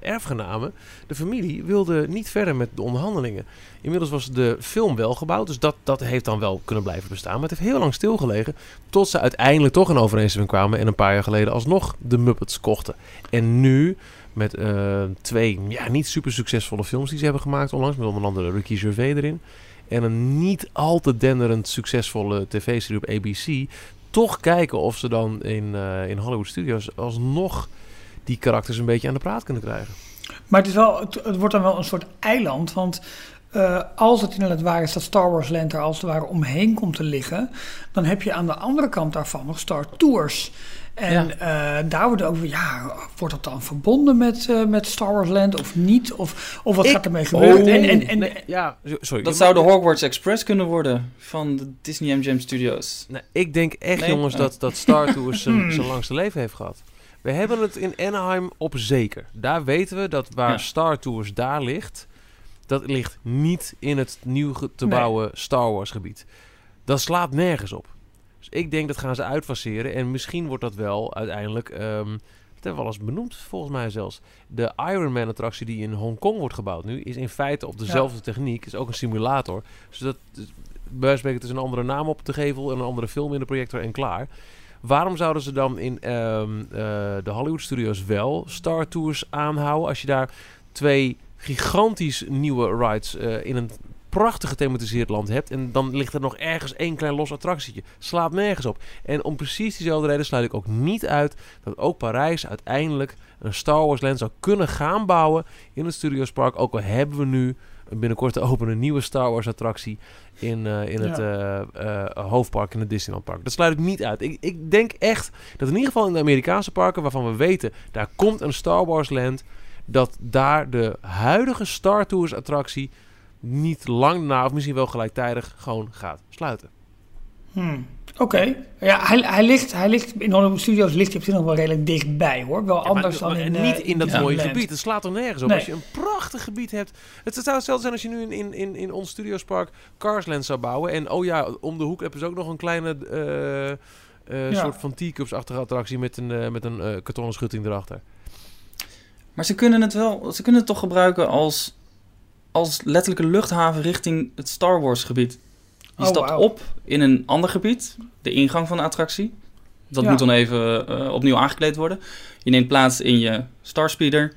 erfgenamen. De familie wilde niet verder met de onderhandelingen. Inmiddels was de film wel gebouwd, dus dat, dat heeft dan wel kunnen blijven bestaan. Maar het heeft heel lang stilgelegen, tot ze uiteindelijk toch een overeenstemming kwamen en een paar jaar geleden alsnog de Muppets kochten. En nu, met uh, twee ja, niet super succesvolle films die ze hebben gemaakt onlangs, met onder andere Ricky Gervais erin, en een niet al te denderend succesvolle tv-serie op ABC, toch kijken of ze dan in, uh, in Hollywood Studios alsnog die karakters een beetje aan de praat kunnen krijgen. Maar het, is wel, het, wordt dan wel een soort eiland, want uh, als het inderdaad waar is dat Star Wars Land er als het ware omheen komt te liggen, dan heb je aan de andere kant daarvan nog Star Tours. En ja. uh, daar wordt ook, ja, wordt dat dan verbonden met, uh, met Star Wars Land of niet? Of, of wat gaat ermee gebeuren? Oh, en, en, en, nee, ja, sorry. Dat zou de Hogwarts Express kunnen worden van de Disney MGM Studios. Nee, ik denk echt, jongens, dat, dat Star [LAUGHS] Tours zijn, zijn langste leven heeft gehad. We hebben het in Anaheim op zeker. Daar weten we dat waar Star Tours daar ligt, dat ligt niet in het nieuw te bouwen Star Wars gebied. Dat slaat nergens op. Dus ik denk dat gaan ze uitfaseren. En misschien wordt dat wel uiteindelijk. Um, dat hebben we al eens benoemd, volgens mij zelfs. De Iron Man attractie die in Hongkong wordt gebouwd nu, is in feite op dezelfde techniek. Is ook een simulator. Dus dat, bij spreken, het is een andere naam op de gevel en een andere film in de projector en klaar. Waarom zouden ze dan in um, uh, de Hollywood Studios wel Star Tours aanhouden als je daar twee gigantisch nieuwe rides uh, in een prachtig gethematiseerd land hebt. En dan ligt er nog ergens één klein los attractietje. Slaat nergens op. En om precies diezelfde reden sluit ik ook niet uit dat ook Parijs uiteindelijk een Star Wars land zou kunnen gaan bouwen in het Studios Park. Ook al hebben we nu binnenkort te openen een nieuwe Star Wars attractie in, uh, in het uh, uh, hoofdpark in het Disneyland Park. Dat sluit ik niet uit. Ik, ik denk echt dat in ieder geval in de Amerikaanse parken waarvan we weten, daar komt een Star Wars land, dat daar de huidige Star Tours attractie niet lang na of misschien wel gelijktijdig gewoon gaat sluiten. Hmm. Oké. Ja, hij, hij, ligt, hij ligt in Hollywood Studios ligt hij op zich nog wel redelijk dichtbij hoor. Wel anders dan in. Niet in dat mooie gebied. Het slaat er nergens op. Als je een prachtig gebied hebt. Het zou hetzelfde zijn als je nu in, in, in, in ons Studiospark Carsland zou bouwen. En oh ja, om de hoek hebben ze ook nog een kleine. Uh, soort van teacups-achtige attractie met een, uh, met een kartonnen schutting erachter. Maar ze kunnen het wel, ze kunnen het toch gebruiken als, als letterlijke luchthaven richting het Star Wars gebied. Je Oh, stapt op in een ander gebied, de ingang van de attractie. Dat Ja. moet dan even eh, opnieuw aangekleed worden. Je neemt plaats in je Starspeeder.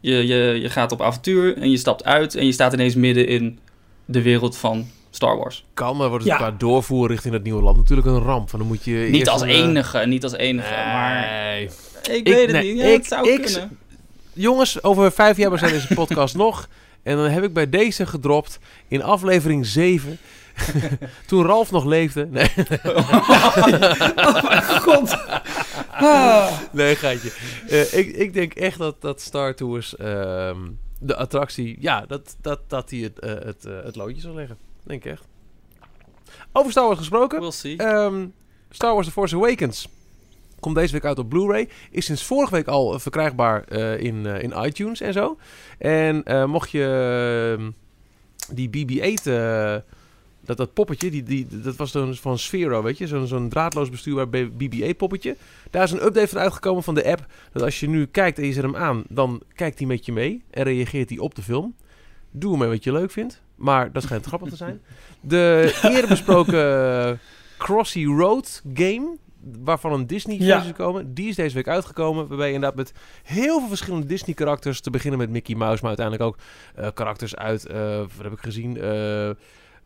Je, je, je gaat op avontuur en je stapt uit en je staat ineens midden in de wereld van Star Wars. Kan, maar wordt het Ja. qua doorvoer richting het nieuwe land natuurlijk een ramp. Van dan moet je Niet eerst als een, eh, enige, niet als enige, maar Nee. ik weet het nee, niet. Ja, ik- het zou ik- kunnen. Jongens, over vijf jaar zijn deze podcast [LAUGHS] nog. En dan heb ik bij deze gedropt in aflevering 7. [LAUGHS] toen Ralf nog leefde. Nee, [LAUGHS] Oh mijn god. Ah. nee geitje. Eh, ik, ik denk echt dat, dat Star Tours, ehm, de attractie, ja, dat, dat, dat die het, eh, het, eh, het loodje zal leggen. Denk ik echt. Over Star Wars gesproken. We'll see. Ehm, Star Wars The Force Awakens. Komt deze week uit op Blu-ray. Is sinds vorige week al verkrijgbaar eh, in, eh, in iTunes en zo. En eh, mocht je ehm, die BB-8, eh, dat, dat poppetje, die, die, dat was dan van Sphero, weet je? Zo'n zo'n draadloos bestuurbaar BB-8-poppetje. Daar is een update van uitgekomen van de app. Dat als je nu kijkt en je zet hem aan, dan kijkt hij met je mee. En reageert hij op de film. Doe ermee wat je leuk vindt. Maar dat schijnt grappig te zijn. [LAUGHS] De eerder besproken eh, Crossy Road game, waarvan een Disney-versie Ja. is gekomen, die is deze week uitgekomen. Waarbij je inderdaad met heel veel verschillende Disney-karakters, te beginnen met Mickey Mouse, maar uiteindelijk ook eh, karakters uit, eh, wat heb ik gezien,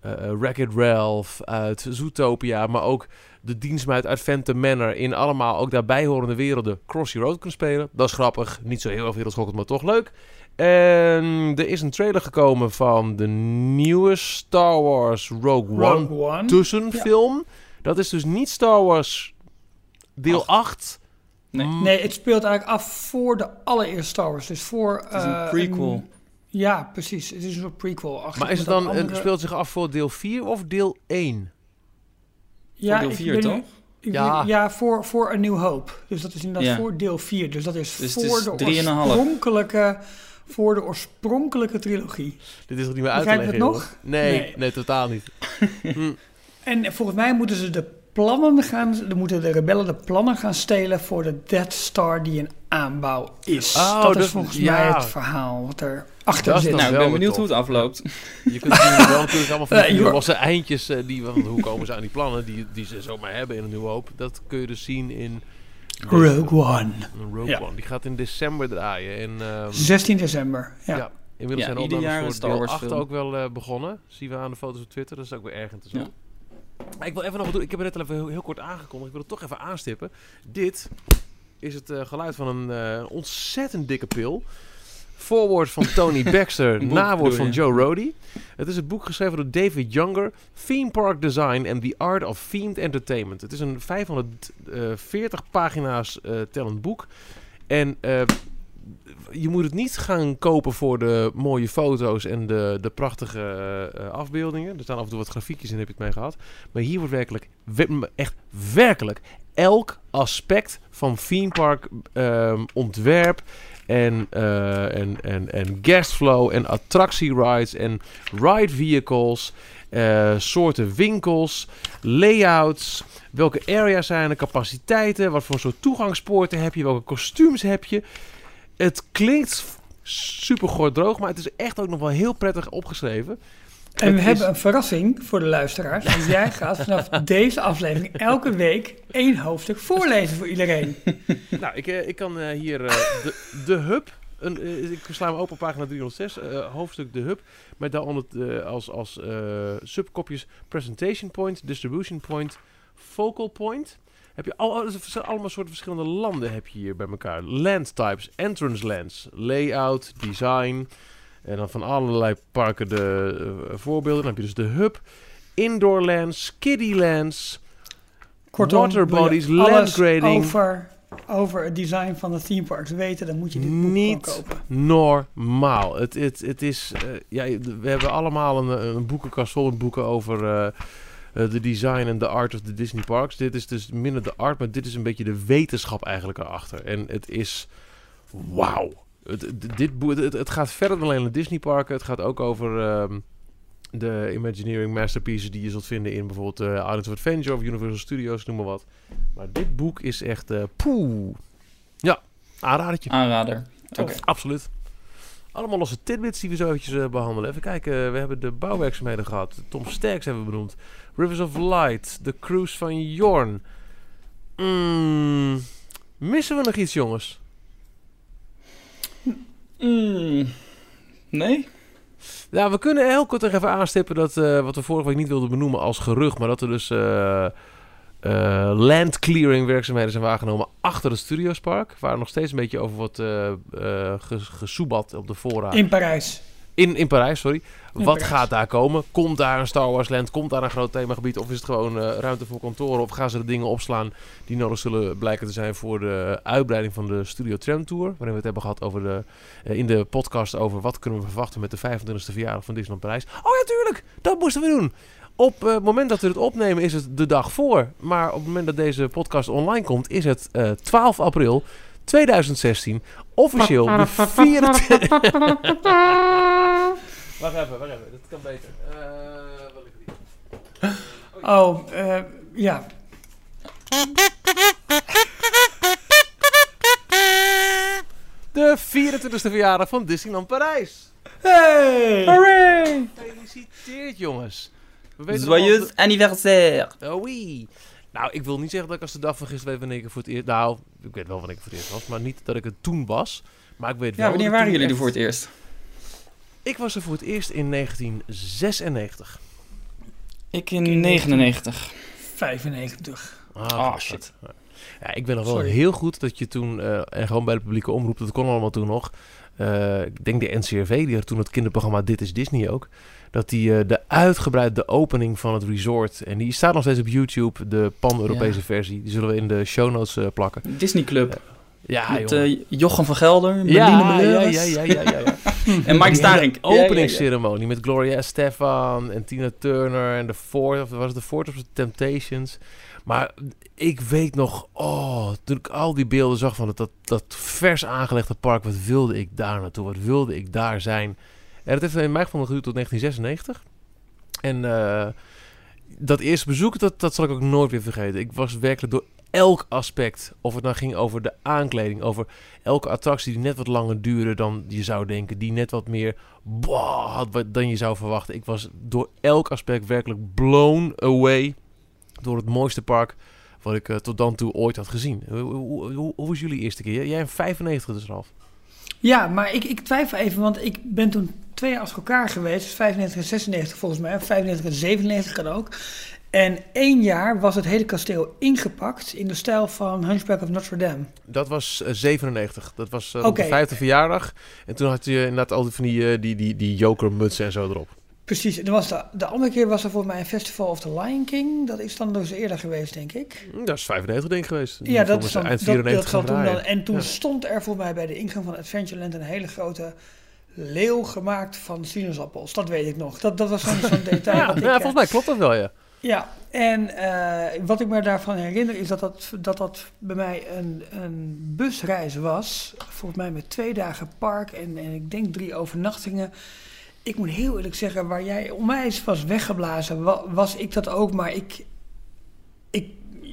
eh, Wreck-It Ralph, uit Zootopia, maar ook de dienstmeid uit Phantom Manor in allemaal ook daarbij horende werelden Crossy Road kunnen spelen. Dat is grappig, niet zo heel erg wereldschokkend, maar toch leuk. En er is een trailer gekomen van de nieuwe Star Wars Rogue, One Rogue One. tussenfilm. Dat is dus niet Star Wars deel 8. Nee. Nee, het speelt eigenlijk af voor de allereerste Star Wars. Dus voor... Het is een eh, prequel. Ja, precies. Het is een soort prequel. Maar is het dan, een, speelt zich af voor deel 4 of deel 1? ja, deel ik vier, weet toch? niet- ik Ja. weet- ja, voor, voor een nieuw hoop. Dus dat is inderdaad Ja. voor deel 4. Dus dat is Dus voor is de oorspronkelijke, voor de oorspronkelijke trilogie. Dit is toch niet meer uit te leggen, het jongen? Nee, nee, Nee. totaal niet. [LAUGHS] Hm. En volgens mij moeten ze de plannen gaan, dan moeten de rebellen de plannen gaan stelen voor de Death Star die in aanbouw is. Oh, dat dus- is volgens ja. mij het verhaal wat er achter zit. Nou, ik ben benieuwd hoe het afloopt. Je kunt natuurlijk wel natuurlijk allemaal [LAUGHS] van die losse eindjes, eh, die, want hoe komen ze aan die plannen die, die ze zomaar hebben in een nieuwe hoop. Dat kun je dus zien in Rogue One. Rogue Ja. One. Die gaat in december draaien. En, ehm, 16 december. Ja. ja. inmiddels Ja, zijn ieder jaar voor een Star Wars 8 film. ook wel eh, begonnen. Zien we aan de foto's op Twitter. Dat is ook weer erg interessant. Maar Ik wil even nog wat doen. Ik heb het net al even heel, heel kort aangekondigd. Ik wil het toch even aanstippen. Dit is het eh, geluid van een ontzettend dikke pil. Voorwoord van Tony [LAUGHS] Baxter, nawoord van? Joe Rody. Het is het boek geschreven door David Younger, Theme Park Design and the Art of Themed Entertainment. Het is een 540 pagina's eh tellend boek. En eh, je moet het niet gaan kopen voor de mooie foto's en de, de prachtige eh, afbeeldingen. Er staan af en toe wat grafiekjes in, heb je het mee gehad. Maar hier wordt werkelijk, we- echt werkelijk, elk aspect van theme park ehm, ontwerp en, eh, en, en, en guestflow en attractie rides en ride vehicles, eh, soorten winkels, layouts, welke areas zijn er, capaciteiten, wat voor soort toegangspoorten heb je, welke kostuums heb je. Het klinkt super droog, maar het is echt ook nog wel heel prettig opgeschreven. En we is- hebben een verrassing voor de luisteraars. Want jij [LAUGHS] gaat vanaf deze aflevering elke week één hoofdstuk voorlezen voor iedereen. [LAUGHS] Nou, ik, eh, ik kan eh, hier eh, de, de hub. Een, ik sla hem open op pagina 306, eh, hoofdstuk de hub. Met daaronder eh, als, als subkopjes presentation point, distribution point, focal point. Heb je al, allemaal soorten verschillende landen heb je hier bij elkaar. Land types, entrance lands, layout, design. En dan van allerlei parken de eh, voorbeelden. Dan heb je dus de hub, indoor lands, kiddie lands. Kortom, Waterbodies, landgrading. Over, over het design van de theme parks weten, dan moet je dit boek Niet kopen. normaal. Het, het, het is, eh, ja, we hebben allemaal een, een boekenkast vol met boeken over eh, eh, de design en de art of the Disney Parks. Dit is dus minder de art, maar dit is een beetje de wetenschap eigenlijk erachter. En het is wauw. Het, dit boek, het, het gaat verder dan alleen de Disney parken. Het gaat ook over ehm, de Imagineering masterpieces die je zult vinden in bijvoorbeeld eh Islands of Adventure of Universal Studios, noem maar wat. Maar dit boek is echt eh poeh. Ja, aanradertje. Aanrader. Oké. Absoluut. Allemaal losse tidbits die we zo eventjes eh, behandelen. Even kijken, we hebben de bouwwerkzaamheden gehad. Tom Sterks hebben we benoemd. Rivers of Light. De cruise van Jorn. Mm, missen we nog iets, jongens? Mm, nee? Ja, we kunnen heel kort nog even aanstippen dat eh, wat we vorige week niet wilden benoemen als gerucht, maar dat er dus eh eh, land clearing werkzaamheden zijn waargenomen achter het Studiospark, waar nog steeds een beetje over wordt eh eh, ges- gesoebat op de fora. In Parijs. In, in Parijs, sorry. In Wat Parijs. gaat daar komen? Komt daar een Star Wars land? Komt daar een groot themagebied? Of is het gewoon eh, ruimte voor kantoren? Of gaan ze de dingen opslaan die nodig zullen blijken te zijn voor de uitbreiding van de Studio Tram Tour? Waarin we het hebben gehad over de, eh, in de podcast over wat kunnen we verwachten met de 25e verjaardag van Disneyland Parijs. Oh ja, tuurlijk! Dat moesten we doen! Op eh, het moment dat we het opnemen is het de dag voor. Maar op het moment dat deze podcast online komt is het eh, 12 april 2016. Officieel de 24... Wacht even, wacht even. Dat kan beter. Eh wat ik hier. Oh, eh, ja. De 24e verjaardag van Disneyland Parijs. Hey! Hooray! Gefeliciteerd, jongens. We weten Joyeux anniversaire! Oh, wee. Nou, ik wil niet zeggen dat ik als de dag van gisteren weet wanneer ik er voor het eerst... Nou, ik weet wel wanneer ik voor het eerst was, maar niet dat ik het toen was. Maar ik weet wel Ja, wanneer waren jullie er voor het eerst? Ik was er voor het eerst in 1996. Ik in 99. 95. Ah, Ah, shit. Ja, ik weet nog wel Sorry. heel goed dat je toen, eh, en gewoon bij de publieke omroep, dat kon allemaal toen nog. eh, ik denk de NCRV, die had toen het kinderprogramma Dit is Disney ook. Dat die eh, de uitgebreide opening van het resort, en die staat nog steeds op YouTube, de pan-Europese Ja. versie. Die zullen we in de show notes eh, plakken. Disney Club. Ja, met jongen. eh, Jochem van Gelder, ja, ja, ja, ja, ja, ja, [LAUGHS] en Mike Staring. De openingsceremonie met Gloria Stefan en Tina Turner en de Ford, of was het de Ford of de Temptations. Maar ik weet nog, oh, toen ik al die beelden zag van het, dat, dat vers aangelegde park, wat wilde ik daar naartoe? Wat wilde ik daar zijn? En dat heeft in mijn geval geduurd tot 1996. En eh, dat eerste bezoek, dat, dat zal ik ook nooit weer vergeten. Ik was werkelijk door elk aspect, of het nou ging over de aankleding, over elke attractie die net wat langer duurde dan je zou denken, die net wat meer boah, had dan je zou verwachten. Ik was door elk aspect werkelijk blown away door het mooiste park wat ik eh, tot dan toe ooit had gezien. Hoe, hoe was jullie eerste keer? Jij in 95 dus, Ralf. Ja, maar ik, ik twijfel even, want ik ben toen twee jaar achter elkaar geweest. Dus 95 en 96 volgens mij. 95 en 97 kan ook. En één jaar was het hele kasteel ingepakt in de stijl van Hunchback of Notre Dame. Dat was eh, 97. Dat was eh, de vijfde verjaardag. En toen had je inderdaad al die van die, eh, die, die, die jokermutsen en zo erop. Precies, en was de, de andere keer was er volgens mij een Festival of the Lion King. Dat is dan dus eerder geweest, denk ik. Hm, Dat is 95 denk ik geweest. Die Ja, dat is dan, eind dat, 94 dat gaan toen dan. En toen Ja. stond er voor mij bij de ingang van Adventureland een hele grote leeuw gemaakt van sinaasappels. Dat weet ik nog. Dat, dat was zo'n zo'n [LAUGHS] detail. Ja, ik, ja, eh, volgens mij klopt dat wel, ja. Ja, en eh, wat ik me daarvan herinner is dat dat, dat, dat bij mij een, een busreis was. Volgens mij met twee dagen park en, en ik denk drie overnachtingen. Ik moet heel eerlijk zeggen, waar jij onwijs was weggeblazen, wa- was ik dat ook. Maar ik, ik,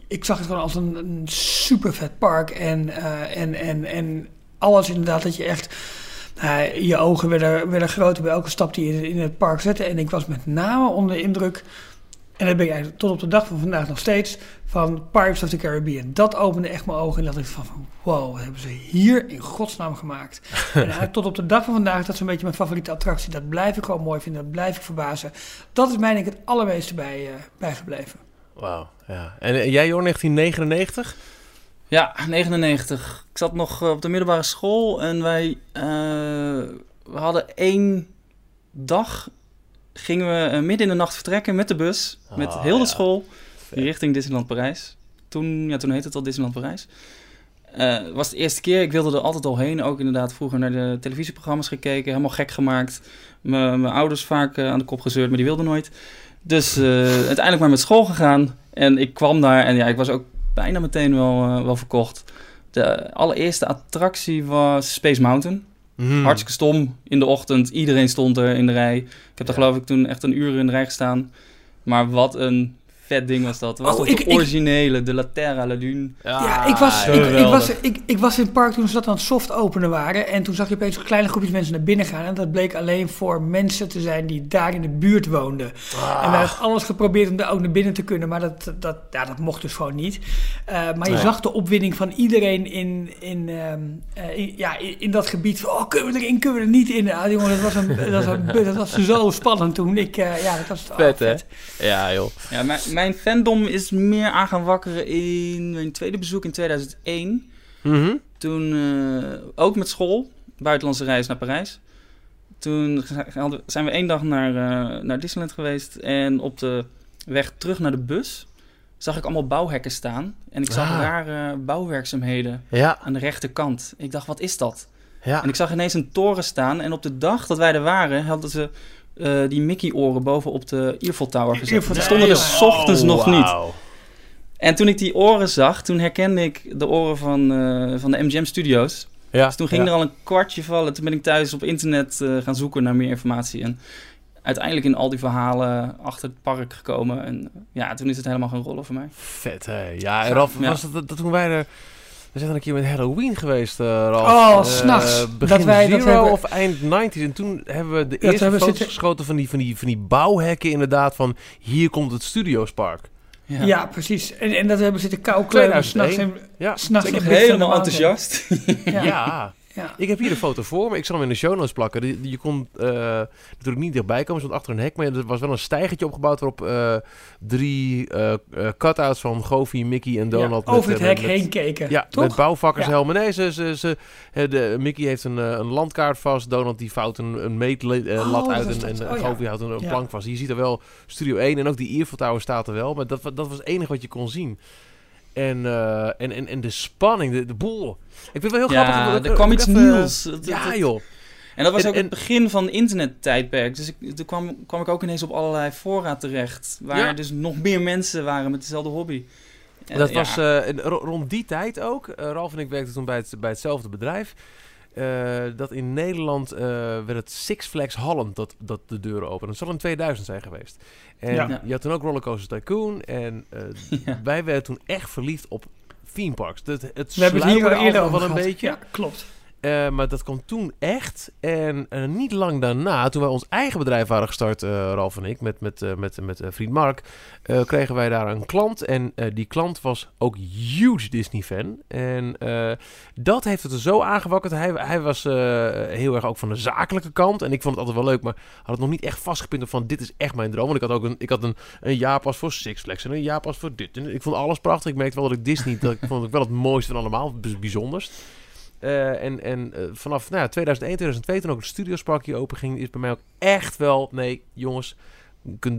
ik zag het gewoon als een, een super vet park. En, eh, en, en, en alles inderdaad dat je echt... nou, je ogen werden, werden groter bij elke stap die je in het park zette. En ik was met name onder de indruk... En dat ben ik tot op de dag van vandaag nog steeds van Pirates of the Caribbean. Dat opende echt mijn ogen en dat ik van, van wow, wat hebben ze hier in godsnaam gemaakt. en tot op de dag van vandaag, dat is een beetje mijn favoriete attractie. Dat blijf ik gewoon mooi vinden, dat blijf ik verbazen. Dat is mij denk ik het allermeeste bij, eh, bijgebleven. Wauw, ja. En eh, jij, Jorn, 1999? Ja, 99. Ik zat nog eh, op de middelbare school en wij eh, we hadden één dag gingen we eh, midden in de nacht vertrekken met de bus, met Ah, heel de ja. school, richting Disneyland Parijs. Toen, ja, toen heette het al Disneyland Parijs. Het was de eerste keer, ik wilde er altijd al heen. Ook inderdaad vroeger naar de televisieprogramma's gekeken, helemaal gek gemaakt. Mijn ouders vaak aan de kop gezeurd, maar die wilden nooit. Dus uiteindelijk maar met school gegaan. En ik kwam daar en ja, ik was ook bijna meteen wel, eh, wel verkocht. De allereerste attractie was Space Mountain. Mhm. Hartstikke stom in de ochtend. Iedereen stond er in de rij. Ik heb daar Ja. geloof ik toen echt een uur in de rij gestaan. Maar wat een vet ding was dat. Was Oh, ik- de ik- originele, de La Terra, La Lune. Ja, ik was, ik, was, ik, ik was in het park toen ze dat aan het soft openen waren. En toen zag je opeens kleine groepjes mensen naar binnen gaan. En dat bleek alleen voor mensen te zijn die daar in de buurt woonden. Ah. En wij hebben alles geprobeerd om daar ook naar binnen te kunnen. Maar dat, dat, ja, dat mocht dus gewoon niet. Eh, maar je Nee. zag de opwinding van iedereen in, in, ehm, eh, in- ja, in, in dat gebied. Van, oh, kunnen we erin, kunnen we er niet in? Ah, jongen, dat was, een, dat, was een- dat was zo spannend toen. Ik, eh, ja, dat was oh, Vet, hè? Ja, joh. Ja, mijn, mijn fandom is meer aan gaan wakkeren in mijn tweede bezoek in 2001. Mhm. Toen, eh, ook met school, buitenlandse reis naar Parijs. Toen zijn we één dag naar, eh, naar Disneyland geweest. En op de weg terug naar de bus zag ik allemaal bouwhekken staan. En ik zag Ah. rare bouwwerkzaamheden Ja, aan de rechterkant. Ik dacht, wat is dat? ja. En ik zag ineens een toren staan. En op de dag dat wij er waren, hadden ze eh, die Mickey-oren boven op de Eiffel Tower gezet. Eiffel Die stonden er s ochtends nog niet. En toen ik die oren zag, toen herkende ik de oren van, eh, van de MGM Studios. Ja, Dus toen ging ja. er al een kwartje vallen. Toen ben ik thuis op internet eh, gaan zoeken naar meer informatie. En uiteindelijk in al die verhalen achter het park gekomen. En ja, toen is het helemaal gaan rollen voor mij. Vet, hè? Ja, en Ralf, Ja. was het dat, dat toen wij er... We zijn er een keer met Halloween geweest, eh Ralf. Oh, Eh, s'nachts. Begin Dat wij dat Zero hebben- of eind 90s. En toen hebben we de Dat eerste foto's zitten- geschoten van die, van, die, van die bouwhekken inderdaad. Van hier komt het Studiospark. Ja, precies. En, en dat hebben we zitten kou kleuren. 2001. S'nachts Ja, s'nachts ik in ben Big Thunder helemaal enthousiast. ja. Ja. [LAUGHS] [LAUGHS] Ja. Ik heb hier een foto voor me. Ik zal hem in de show notes plakken. Die- Je kon eh, natuurlijk niet dichtbij komen. Ze stond achter een hek. Maar er was wel een stijgertje opgebouwd waarop eh, drie eh, cutouts van Goofy, Mickey en Donald... Ja, met, over het hek met- heen keken. Ja, toch? met bouwvakkers Ja. Nee, ze, ze, ze, de, Mickey heeft een, een landkaart vast. Donald die vouwt een, een meetlat Oh, uit. En, Oh. Goofy houdt een, plank vast. Je ziet er wel Studio 1 en ook die Eiffel Tower staat er wel. Maar dat, dat was het enige wat je kon zien. En, eh, en, en, en de spanning, de, de boel. Ik vind het wel heel grappig. Dat- er kwam iets even- nieuws. Dat- Ja, joh. En dat was En- ook en- het begin van het internettijdperk. Dus ik, toen kwam, kwam ik ook ineens op allerlei fora terecht. Waar Ja. dus nog meer mensen waren met dezelfde hobby. En dat ja, was eh, rond die tijd ook. Eh, Ralf en ik werkten toen bij, het, bij hetzelfde bedrijf. Eh, dat in Nederland eh, werd het Six Flags Holland dat, dat de deuren openen. Dat zal in 2000 zijn geweest. En Ja. je had toen ook Rollercoaster Tycoon. En eh, [LAUGHS] Ja. wij werden toen echt verliefd op theme parks. Het, het We hebben het hier al eerder over een gehad. beetje. Ja, klopt. Eh, maar dat kwam toen echt. En eh, niet lang daarna, toen wij ons eigen bedrijf waren gestart, eh, Ralf en ik, met, met, met, met vriend Mark, kregen wij daar een klant. En die klant was ook huge Disney-fan. En dat heeft het er zo aangewakkerd. Hij, hij was heel erg ook van de zakelijke kant. En ik vond het altijd wel leuk, maar had het nog niet echt vastgepind op van dit is echt mijn droom. Want ik had ook een, ik had een, een jaarpas voor Six Flags en een jaarpas voor dit. En ik vond alles prachtig. Ik merkte wel dat ik Disney, dat ik vond het wel het mooiste van allemaal, het Eh, en en eh, vanaf nou, ja, 2001, 2002, toen ook het Studiospark hier open ging, is bij mij ook echt wel... Nee, jongens, eh,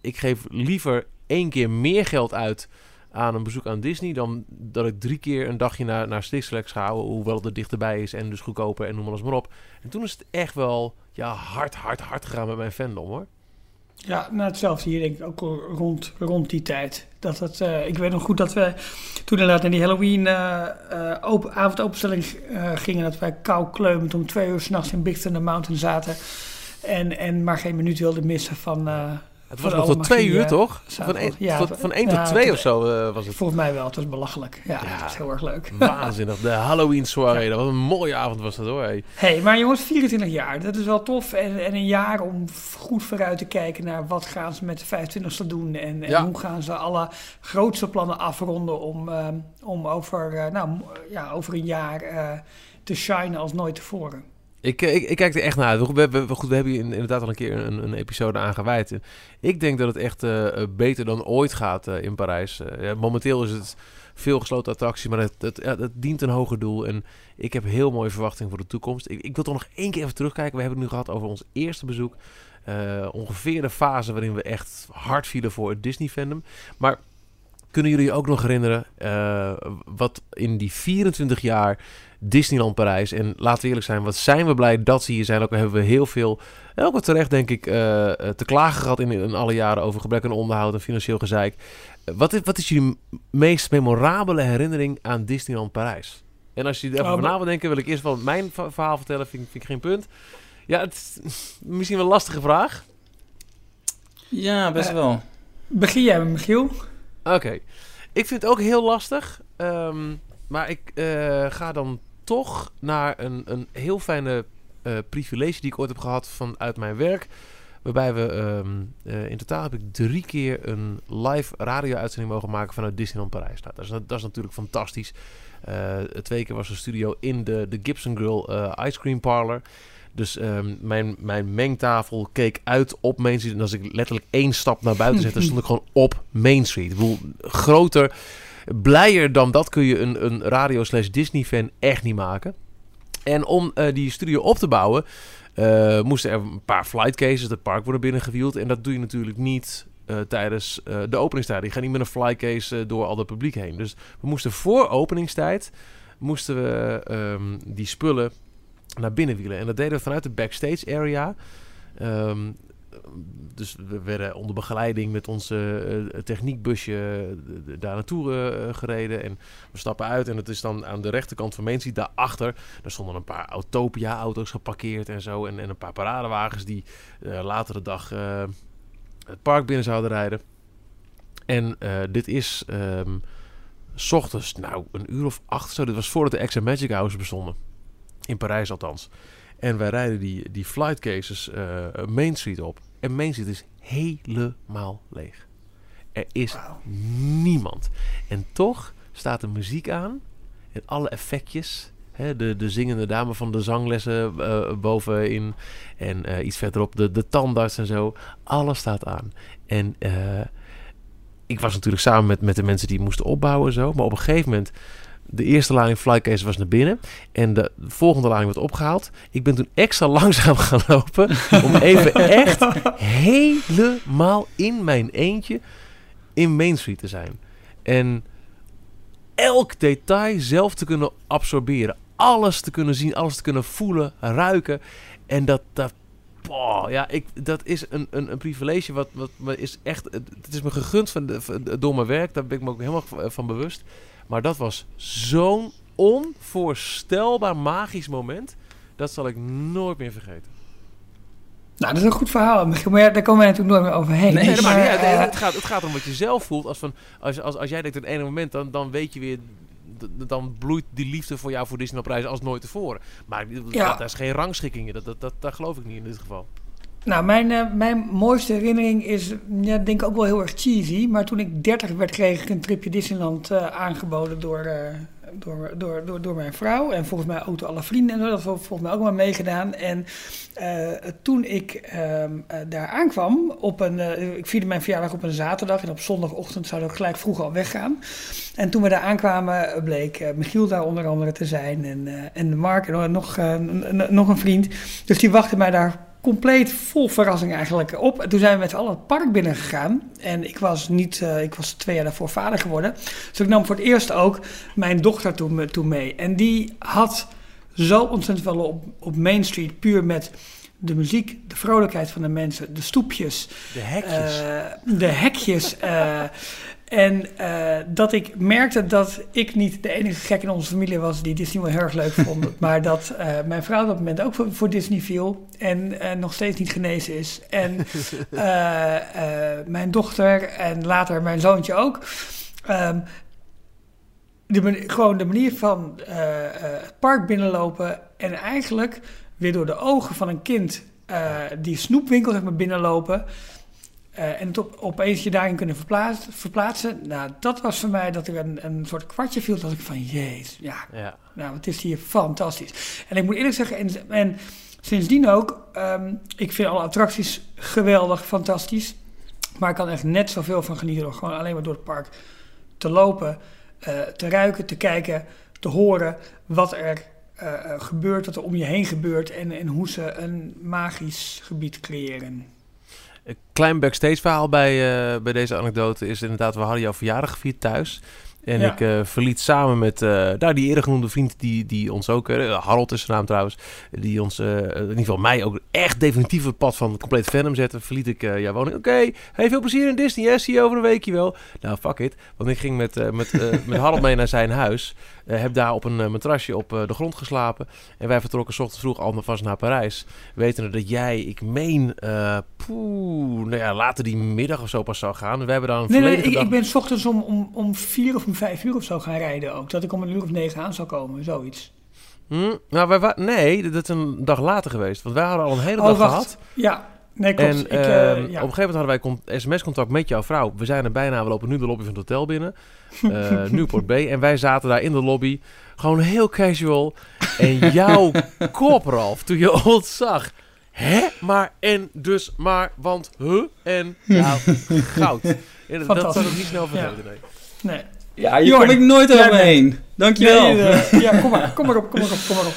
ik geef liever één keer meer geld uit aan een bezoek aan Disney... dan dat ik drie keer een dagje naar, naar Six ga houden... hoewel het er dichterbij is en dus goedkoper en noem alles maar op. En toen is het echt wel ja, hard, hard, hard gegaan met mijn fandom, hoor. Ja, nou hetzelfde hier denk ik ook rond, rond die tijd. Dat het, eh, ik weet nog goed dat we toen inderdaad naar die Halloween eh, open, avondopenstelling gingen. Dat wij kou kleumend om twee uur s'nachts in Big Thunder Mountain zaten. En, en maar geen minuut wilden missen van... Het was nog tot twee uur, eh, toch? Van één, ja, tot, van één ja, tot twee tot- of zo eh, was het. volgens mij wel, het was belachelijk. Ja, Ja. het was heel erg leuk. Waanzinnig. De Halloween soirée. Dat was een mooie avond was dat, hoor. hey. hey, maar jongens, 24 jaar, dat is wel tof. En, en een jaar om goed vooruit te kijken naar wat gaan ze met de 25ste doen. En, hoe gaan ze alle grootste plannen afronden om, eh, om over, nou, ja, over een jaar te shinen als nooit tevoren. Ik, eh, ik, ik kijk er echt naar uit. We, goed, we hebben hier in- inderdaad al een keer een, een episode aan gewijd. Ik denk dat het echt eh, eh, beter dan ooit gaat in Parijs. Ja, momenteel is het veel gesloten attractie, maar het, het, ja, het dient een hoger doel. En ik heb heel mooie verwachtingen voor de toekomst. Ik, ik wil toch nog één keer even terugkijken. We hebben het nu gehad over ons eerste bezoek. Ongeveer de fase waarin we echt hard vielen voor het Disney-fandom. Maar kunnen jullie je ook nog herinneren wat in die 24 jaar Disneyland Parijs. En laten we eerlijk zijn, wat zijn we blij dat ze hier zijn. Ook hebben we heel veel, en ook wat terecht denk ik, eh, eh, te klagen gehad in, in alle jaren over gebrek aan onderhoud en financieel gezeik. Eh, wat, is, wat is jullie meest memorabele herinnering aan Disneyland Parijs? En als je er even Oh, maar- wil denken, wil ik eerst wel mijn verhaal vertellen. Vind, ik- vind ik geen punt. Ja, het is [LAUGHS] misschien wel een lastige vraag. Ja, best wel. Begin jij met Michiel? Oké. Ik vind het ook heel lastig. Ehm, maar ik uh, ga dan toch naar een, een heel fijne uh, privilege die ik ooit heb gehad vanuit mijn werk. Waarbij we um, uh, in totaal heb ik drie keer een live radio-uitzending mogen maken vanuit Disneyland Parijs. Nou, dat, is, dat is natuurlijk fantastisch. twee keer was een studio in de, de Gibson Grill Ice Cream Parlor. Dus um, mijn, mijn mengtafel keek uit op Main Street. En als ik letterlijk één stap naar buiten zette, stond ik gewoon op Main Street. Ik bedoel, groter, blijer dan dat kun je een, een radio slash Disney fan echt niet maken. En om uh, die studio op te bouwen, uh, moesten er een paar flight cases het park worden binnengewield. En dat doe je natuurlijk niet uh, tijdens de openingstijd. Je gaat niet met een flycase door al het publiek heen. Dus we moesten voor openingstijd moesten we um, die spullen naar binnen wielen. En dat deden we vanuit de backstage area. Um, dus we werden onder begeleiding met onze uh, techniekbusje daar naartoe gereden. En we stappen uit en het is dan aan de rechterkant van Main Street. Daarachter, daar stonden een paar Autopia-auto's geparkeerd en zo. En, en een paar paradewagens die later de dag het park binnen zouden rijden. En dit is um, s ochtends, nou, een uur of acht zo. Dit was voordat de Extra Magic House bestonden. In Parijs althans. En wij rijden die, die flight cases Main Street op. En Main Street is helemaal leeg. Er is wow. niemand. En toch staat de muziek aan. En alle effectjes. Hè, de, de zingende dame van de zanglessen uh, bovenin. En uh, iets verderop de, de tandarts en zo. Alles staat aan. En ik was natuurlijk samen met, met de mensen die moesten opbouwen en zo. Maar op een gegeven moment de eerste lading flycase was naar binnen. En de volgende lading werd opgehaald. Ik ben toen extra [LAUGHS] langzaam gaan lopen. om even echt helemaal in mijn eentje in Main Street te zijn. En elk detail zelf te kunnen absorberen. Alles te kunnen zien, alles te kunnen voelen, ruiken. En dat, dat ja, ik, dat is een, een, een privilege wat, wat, is echt... Het is me gegund van de, door mijn werk. Daar ben ik me ook helemaal van bewust. Maar dat was zo'n onvoorstelbaar magisch moment. Dat zal ik nooit meer vergeten. Nou, dat is een goed verhaal. Maar ja, daar komen wij natuurlijk nooit meer overheen. Nee, dus, maar, uh, het, gaat, het gaat om wat je zelf voelt. Als, van, als, als, als jij denkt op het ene moment, dan, dan weet je weer... Dan bloeit die liefde voor jou voor Disney op reis als nooit tevoren. Maar ja. dat is geen rangschikking. Dat, dat, dat, dat geloof ik niet in dit geval. Nou, mijn, uh, mijn mooiste herinnering is, ja, denk ik ook wel heel erg cheesy. Maar toen ik 30 werd, kreeg ik een tripje Disneyland uh, aangeboden door, uh, door, door, door, door mijn vrouw. En volgens mij ook door alle vrienden en. Dat heeft volgens mij ook wel meegedaan. En toen ik ehm, daar aankwam, op een, ik vierde mijn verjaardag op een zaterdag. En op zondagochtend zouden we gelijk vroeg al weggaan. En toen we daar aankwamen, bleek Michiel daar onder andere te zijn. En, en Mark en nog, nog een vriend. Dus die wachtte mij daar compleet vol verrassing eigenlijk op. toen zijn we met z'n allen het park binnen gegaan. En ik was, niet, uh, ik was twee jaar daarvoor vader geworden. Dus ik nam voor het eerst ook mijn dochter toen, toen mee. En die had zo ontzettend wel op, op Main Street, puur met de muziek, de vrolijkheid van de mensen, de stoepjes. De hekjes. Uh, de hekjes. Uh, [LAUGHS] En uh, dat ik merkte dat ik niet de enige gek in onze familie was die Disney wel heel erg leuk vond. [LAUGHS] maar dat uh, mijn vrouw op dat moment ook voor, voor Disney viel en uh, nog steeds niet genezen is. En [LAUGHS] mijn dochter en later mijn zoontje ook. Um, de, gewoon de manier van het park binnenlopen en eigenlijk weer door de ogen van een kind die snoepwinkel zeg maar binnenlopen. Uh, en het op, opeens je daarin kunnen verplaatsen, verplaatsen. Nou, dat was voor mij dat er een, een soort kwartje viel. Dat ik van, jeez, ja, ja. nou, het is hier fantastisch. En ik moet eerlijk zeggen, en, en sindsdien ook, um, ik vind alle attracties geweldig, fantastisch. Maar ik kan echt net zoveel van genieten door gewoon alleen maar door het park te lopen, uh, te ruiken, te kijken, te horen wat er uh, gebeurt, wat er om je heen gebeurt en, en hoe ze een magisch gebied creëren. Een klein backstage verhaal bij, uh, bij deze anekdote is inderdaad, we hadden jouw verjaardag gevierd thuis. En ik uh, verliet samen met uh, daar die eerder genoemde vriend, die, die ons ook, uh, Harold is zijn naam trouwens, die ons, in ieder geval mij ook echt definitief het pad van compleet Venom zetten, verliet ik jouw woning. Oké, okay, hey, veel plezier in Disney, zie je over een weekje wel. Nou, fuck it, want ik ging met, met, met Harold mee naar zijn huis, heb daar op een matrasje op de grond geslapen en wij vertrokken s ochtends vroeg al vast naar Parijs, wetende dat jij, ik meen, poeh, nou ja, later die middag of zo pas zou gaan. We hebben dan een Nee, nee, ik, dag... ik ben s ochtends om, om, om vier of om vijf uur of zo gaan rijden ook. Dat ik om een uur of negen aan zou komen, zoiets. Hm? Nou, wij, nee, dat is een dag later geweest. Want wij hadden al een hele Oh, dag wacht. gehad. Ja, nee, klopt. En ik, ehm, eh, op een gegeven moment hadden wij con- sms-contact met jouw vrouw. We zijn er bijna, we lopen nu de lobby van het hotel binnen. [LAUGHS] eh Newport B. En wij zaten daar in de lobby. Gewoon heel casual. En jouw [LAUGHS] kop, Ralf, toen je ons zag. Hè? Maar, en, dus, maar, want, huh? En, nou, [LAUGHS] goud. En dat zal ik niet snel vergeten, nee. Nee. Ja, hier Jorn, kom ik nooit overheen. Dankjewel. Nee, eh, ja, kom maar, kom maar op, kom maar op, kom maar op.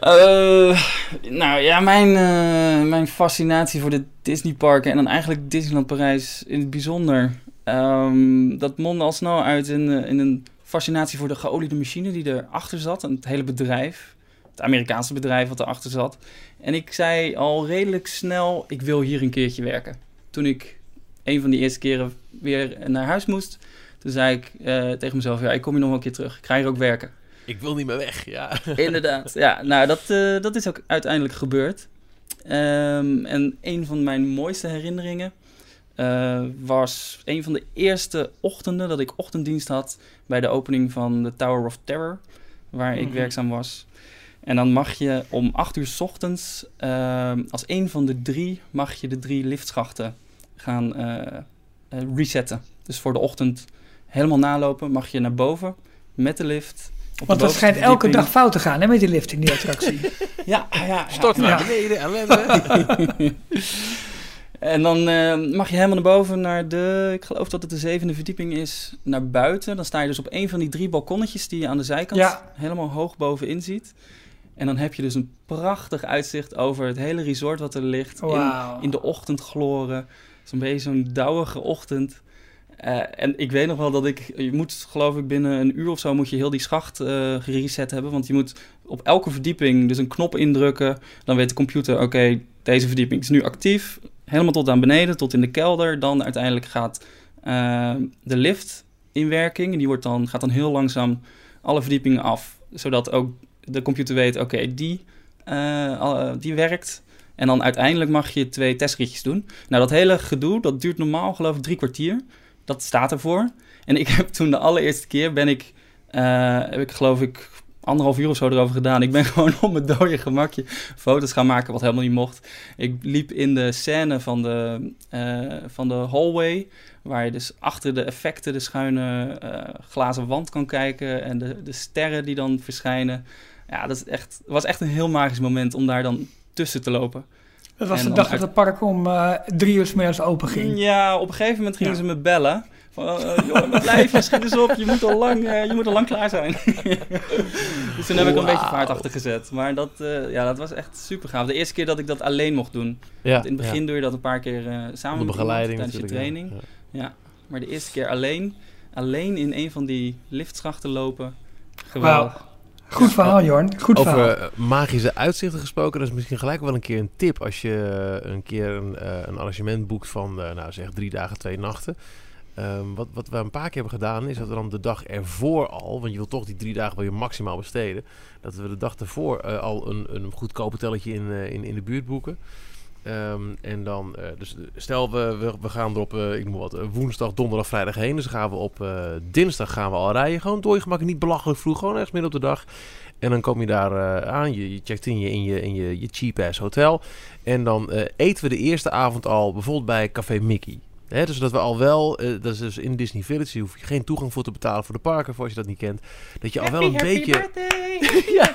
Eh, nou ja, mijn, eh, mijn fascinatie voor de Disneyparken en dan eigenlijk Disneyland Parijs in het bijzonder. ehm, dat mondde al snel uit in, eh, in een fascinatie voor de geoliede machine die erachter zat. En het hele bedrijf, het Amerikaanse bedrijf wat erachter zat. En ik zei al redelijk snel, ik wil hier een keertje werken. Toen ik een van die eerste keren weer naar huis moest, toen zei ik tegen mezelf, ja, ik kom hier nog wel een keer terug. Ik ga hier ook werken. Ik wil niet meer weg, ja. [LAUGHS] Inderdaad. Ja, nou, dat, eh, dat is ook uiteindelijk gebeurd. Ehm, en een van mijn mooiste herinneringen eh, was een van de eerste ochtenden dat ik ochtenddienst had bij de opening van de Tower of Terror, waar ik Mhm. werkzaam was. En dan mag je om 8 uur 's ochtends, ehm, als een van de drie, mag je de drie liftschachten gaan eh, resetten. Dus voor de ochtend helemaal nalopen, mag je naar boven met de lift. Want dat schijnt elke dag fout te gaan hè, met die lift in die attractie. [LAUGHS] Ja, ja, ja. Stort Ja. naar beneden, ellende. [LAUGHS] En dan eh, mag je helemaal naar boven naar de, ik geloof dat het de zevende verdieping is, naar buiten. Dan sta je dus op een van die drie balkonnetjes die je aan de zijkant Ja. helemaal hoog bovenin ziet. En dan heb je dus een prachtig uitzicht over het hele resort wat er ligt. In de ochtendgloren. Zo'n beetje zo'n dauwige ochtend. Eh, en ik weet nog wel dat ik, je moet geloof ik binnen een uur of zo moet je heel die schacht eh gereset hebben. Want je moet op elke verdieping dus een knop indrukken. Dan weet de computer, oké, deze verdieping is nu actief. Helemaal tot aan beneden, tot in de kelder. Dan uiteindelijk gaat eh, de lift in werking. Die wordt dan, gaat dan heel langzaam alle verdiepingen af. Zodat ook de computer weet, oké, die, die werkt. En dan uiteindelijk mag je twee testritjes doen. Nou, dat hele gedoe, dat duurt normaal geloof ik drie kwartier. Dat staat ervoor. En ik heb toen de allereerste keer ben ik, eh, heb ik geloof ik anderhalf uur of zo erover gedaan. Ik ben [LAUGHS] gewoon op mijn dode gemakje foto's gaan maken, wat helemaal niet mocht. Ik liep in de scène van de, eh, van de hallway, waar je dus achter de effecten de schuine eh, glazen wand kan kijken en de, de sterren die dan verschijnen. Ja, dat is echt, was echt een heel magisch moment om daar dan tussen te lopen. Dat was En de dag dat het park om eh, drie uur 's middags open ging. Ja, op een gegeven moment gingen Ja. ze me bellen. Van, eh, joh, blijf, [LAUGHS] schiet eens op, je moet al lang, eh, je moet al lang klaar zijn. [LAUGHS] dus toen heb ik een beetje vaart achter gezet. Maar dat, eh, ja, dat was echt super gaaf. De eerste keer dat ik dat alleen mocht doen. Ja, Want in het begin doe je dat een paar keer eh, samen met begeleiding tijdens je natuurlijk, ja. training. Ja. Maar de eerste keer alleen, alleen in een van die liftschachten lopen. Geweldig. Goed verhaal, Jorn. Goed verhaal. Over magische uitzichten gesproken, dat is misschien gelijk wel een keer een tip als je eh, een keer een, eh, een arrangement boekt van, eh, nou zeg, drie dagen, twee nachten. Ehm, wat, wat we een paar keer hebben gedaan, is dat we dan de dag ervoor al, want je wil toch die drie dagen wil je maximaal besteden, dat we de dag ervoor al een, een goedkoop hotelletje in, in, in de buurt boeken. Ehm, en dan, eh, dus stel we, we, gaan er op, eh, ik wat, eh, woensdag, donderdag, vrijdag heen. Dus gaan we op eh, dinsdag gaan we al rijden. Gewoon door je gemak, niet belachelijk vroeg, gewoon ergens midden op de dag. En dan kom je daar eh, aan, je, je checkt in je, in je, in je, je cheap ass hotel. En dan eh, eten we de eerste avond al bijvoorbeeld bij Café Mickey. Hè, dus dat we al wel, eh, dat is dus in Disney Village, je geen toegang voor te betalen voor de parken, voor als je dat niet kent. Dat je al wel een beetje... [LAUGHS] ja,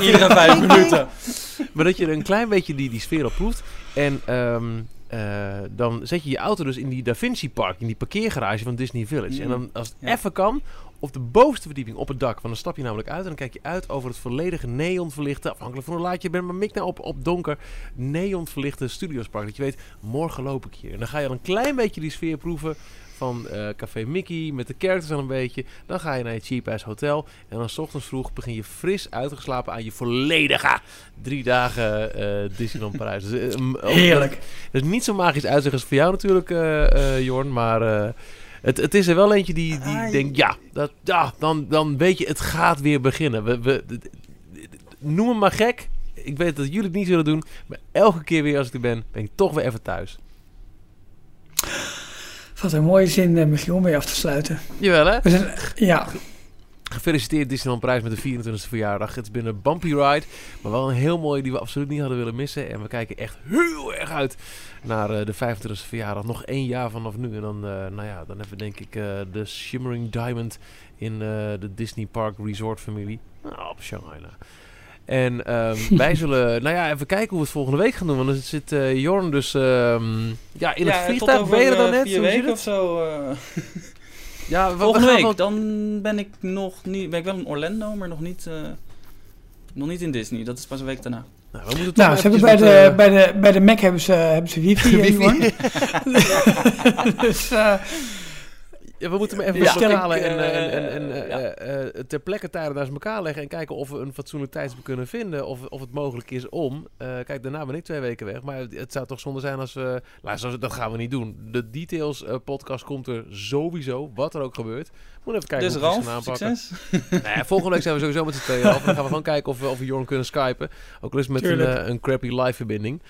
Iedere vijf [LAUGHS] minuten. maar dat je een klein beetje die, die sfeer op proeft. En ehm, eh, dan zet je je auto dus in die Da Vinci Park, in die parkeergarage van Disney Village. En dan, als het Ja. even kan, op de bovenste verdieping op het dak. Want dan stap je namelijk uit en dan kijk je uit over het volledige neonverlichte, afhankelijk van hoe laat je bent, maar mik nou op, op donker, neonverlichte studiospark. Dat je weet, morgen loop ik hier. En dan ga je al een klein beetje die sfeer proeven van eh, Café Mickey, met de characters al een beetje. Dan ga je naar je cheap ass hotel. En dan 's ochtends vroeg begin je fris uitgeslapen aan je volledige drie dagen eh Disneyland Parijs. Dus, eh, Heerlijk. Dat is niet zo magisch uitzicht als voor jou natuurlijk, eh eh, Jorn. Maar eh, het, het is er wel eentje die, die Ah, denkt, ja, dat, ja dan, dan weet je, het gaat weer beginnen. We, we, noem hem maar gek. ik weet dat jullie het niet zullen doen. Maar elke keer weer als ik er ben, ben ik toch weer even thuis. Wat een mooie zin, uh, Michiel, om mee af te sluiten. Jawel, hè? We zijn, ja. Gefeliciteerd Disneyland Prijs met de 24e verjaardag. Het is binnen een bumpy ride, maar wel een heel mooie die we absoluut niet hadden willen missen. En we kijken echt heel erg uit naar uh, de 25e verjaardag. Nog één jaar vanaf nu. En dan, uh, nou ja, dan hebben we denk ik uh, de Shimmering Diamond in de Disney Park Resort familie. Nou, op Shanghai. En um, [LAUGHS] wij zullen, nou ja, even kijken hoe we het volgende week gaan doen. Want dan zit uh, Jorn dus um, ja, in ja, het vliegtuig. Ben je er dan net? Vier weken of zo. Uh... [LAUGHS] ja, volgende week. Wel... Dan ben ik nog niet, ben ik wel in Orlando, maar nog niet, uh, nog niet in Disney. Dat is pas een week daarna. Nou, we moeten nou, ze hebben bij, de, bij, de, bij de Mac hebben ze, hebben ze wifi. [LAUGHS] wifi. dus, ja, we moeten me even ja. halen en, uh, en, en, en ja. uh, ter plekke tijden naast elkaar leggen en kijken of we een fatsoenlijk tijdstip kunnen vinden. Of, of het mogelijk is om. kijk, daarna ben ik twee weken weg. Maar het zou toch zonde zijn als we. Nou, dat gaan we niet doen. De details podcast komt er sowieso, wat er ook gebeurt. Moet even kijken dus hoe we het gaan aanpakken. Succes. nee, volgende week zijn we sowieso met z'n tweeën af. Dan gaan we gewoon kijken of we, of we Jorn kunnen skypen. Ook al is met een, een crappy live verbinding.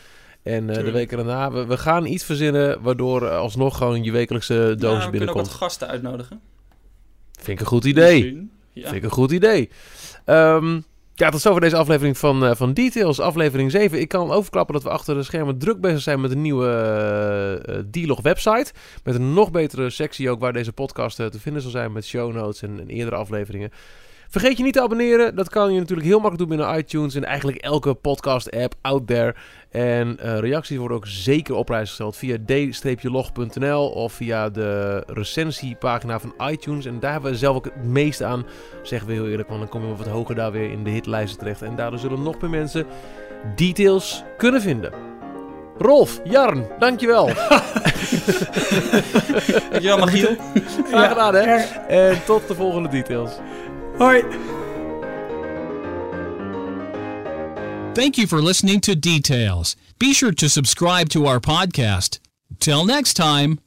En uh, de weken daarna, we, we, gaan iets verzinnen waardoor alsnog gewoon je wekelijkse doos ja, binnenkomt. We kunnen ook wat gasten uitnodigen. Vind ik een goed idee. Ja. Vind ik een goed idee. Um, ja, tot zover deze aflevering van, uh, van Details, aflevering 7. Ik kan overklappen dat we achter de schermen druk bezig zijn met een nieuwe uh, D-Log website. Met een nog betere sectie ook waar deze podcast te vinden zal zijn met show notes en, en eerdere afleveringen. Vergeet je niet te abonneren. Dat kan je natuurlijk heel makkelijk doen binnen iTunes en eigenlijk elke podcast-app out there. En uh, reacties worden ook zeker op prijs gesteld via d-log.nl of via de recensiepagina van iTunes. En daar hebben we zelf ook het meeste aan, zeggen we heel eerlijk, want dan komen we wat hoger daar weer in de hitlijsten terecht. En daardoor zullen nog meer mensen details kunnen vinden. Rolf, Jarn, dankjewel. [LAUGHS] dankjewel, Magiel. Graag gedaan, hè. En tot de volgende details. Hoi. Thank you for listening to Details. Be sure to subscribe to our podcast. Till next time.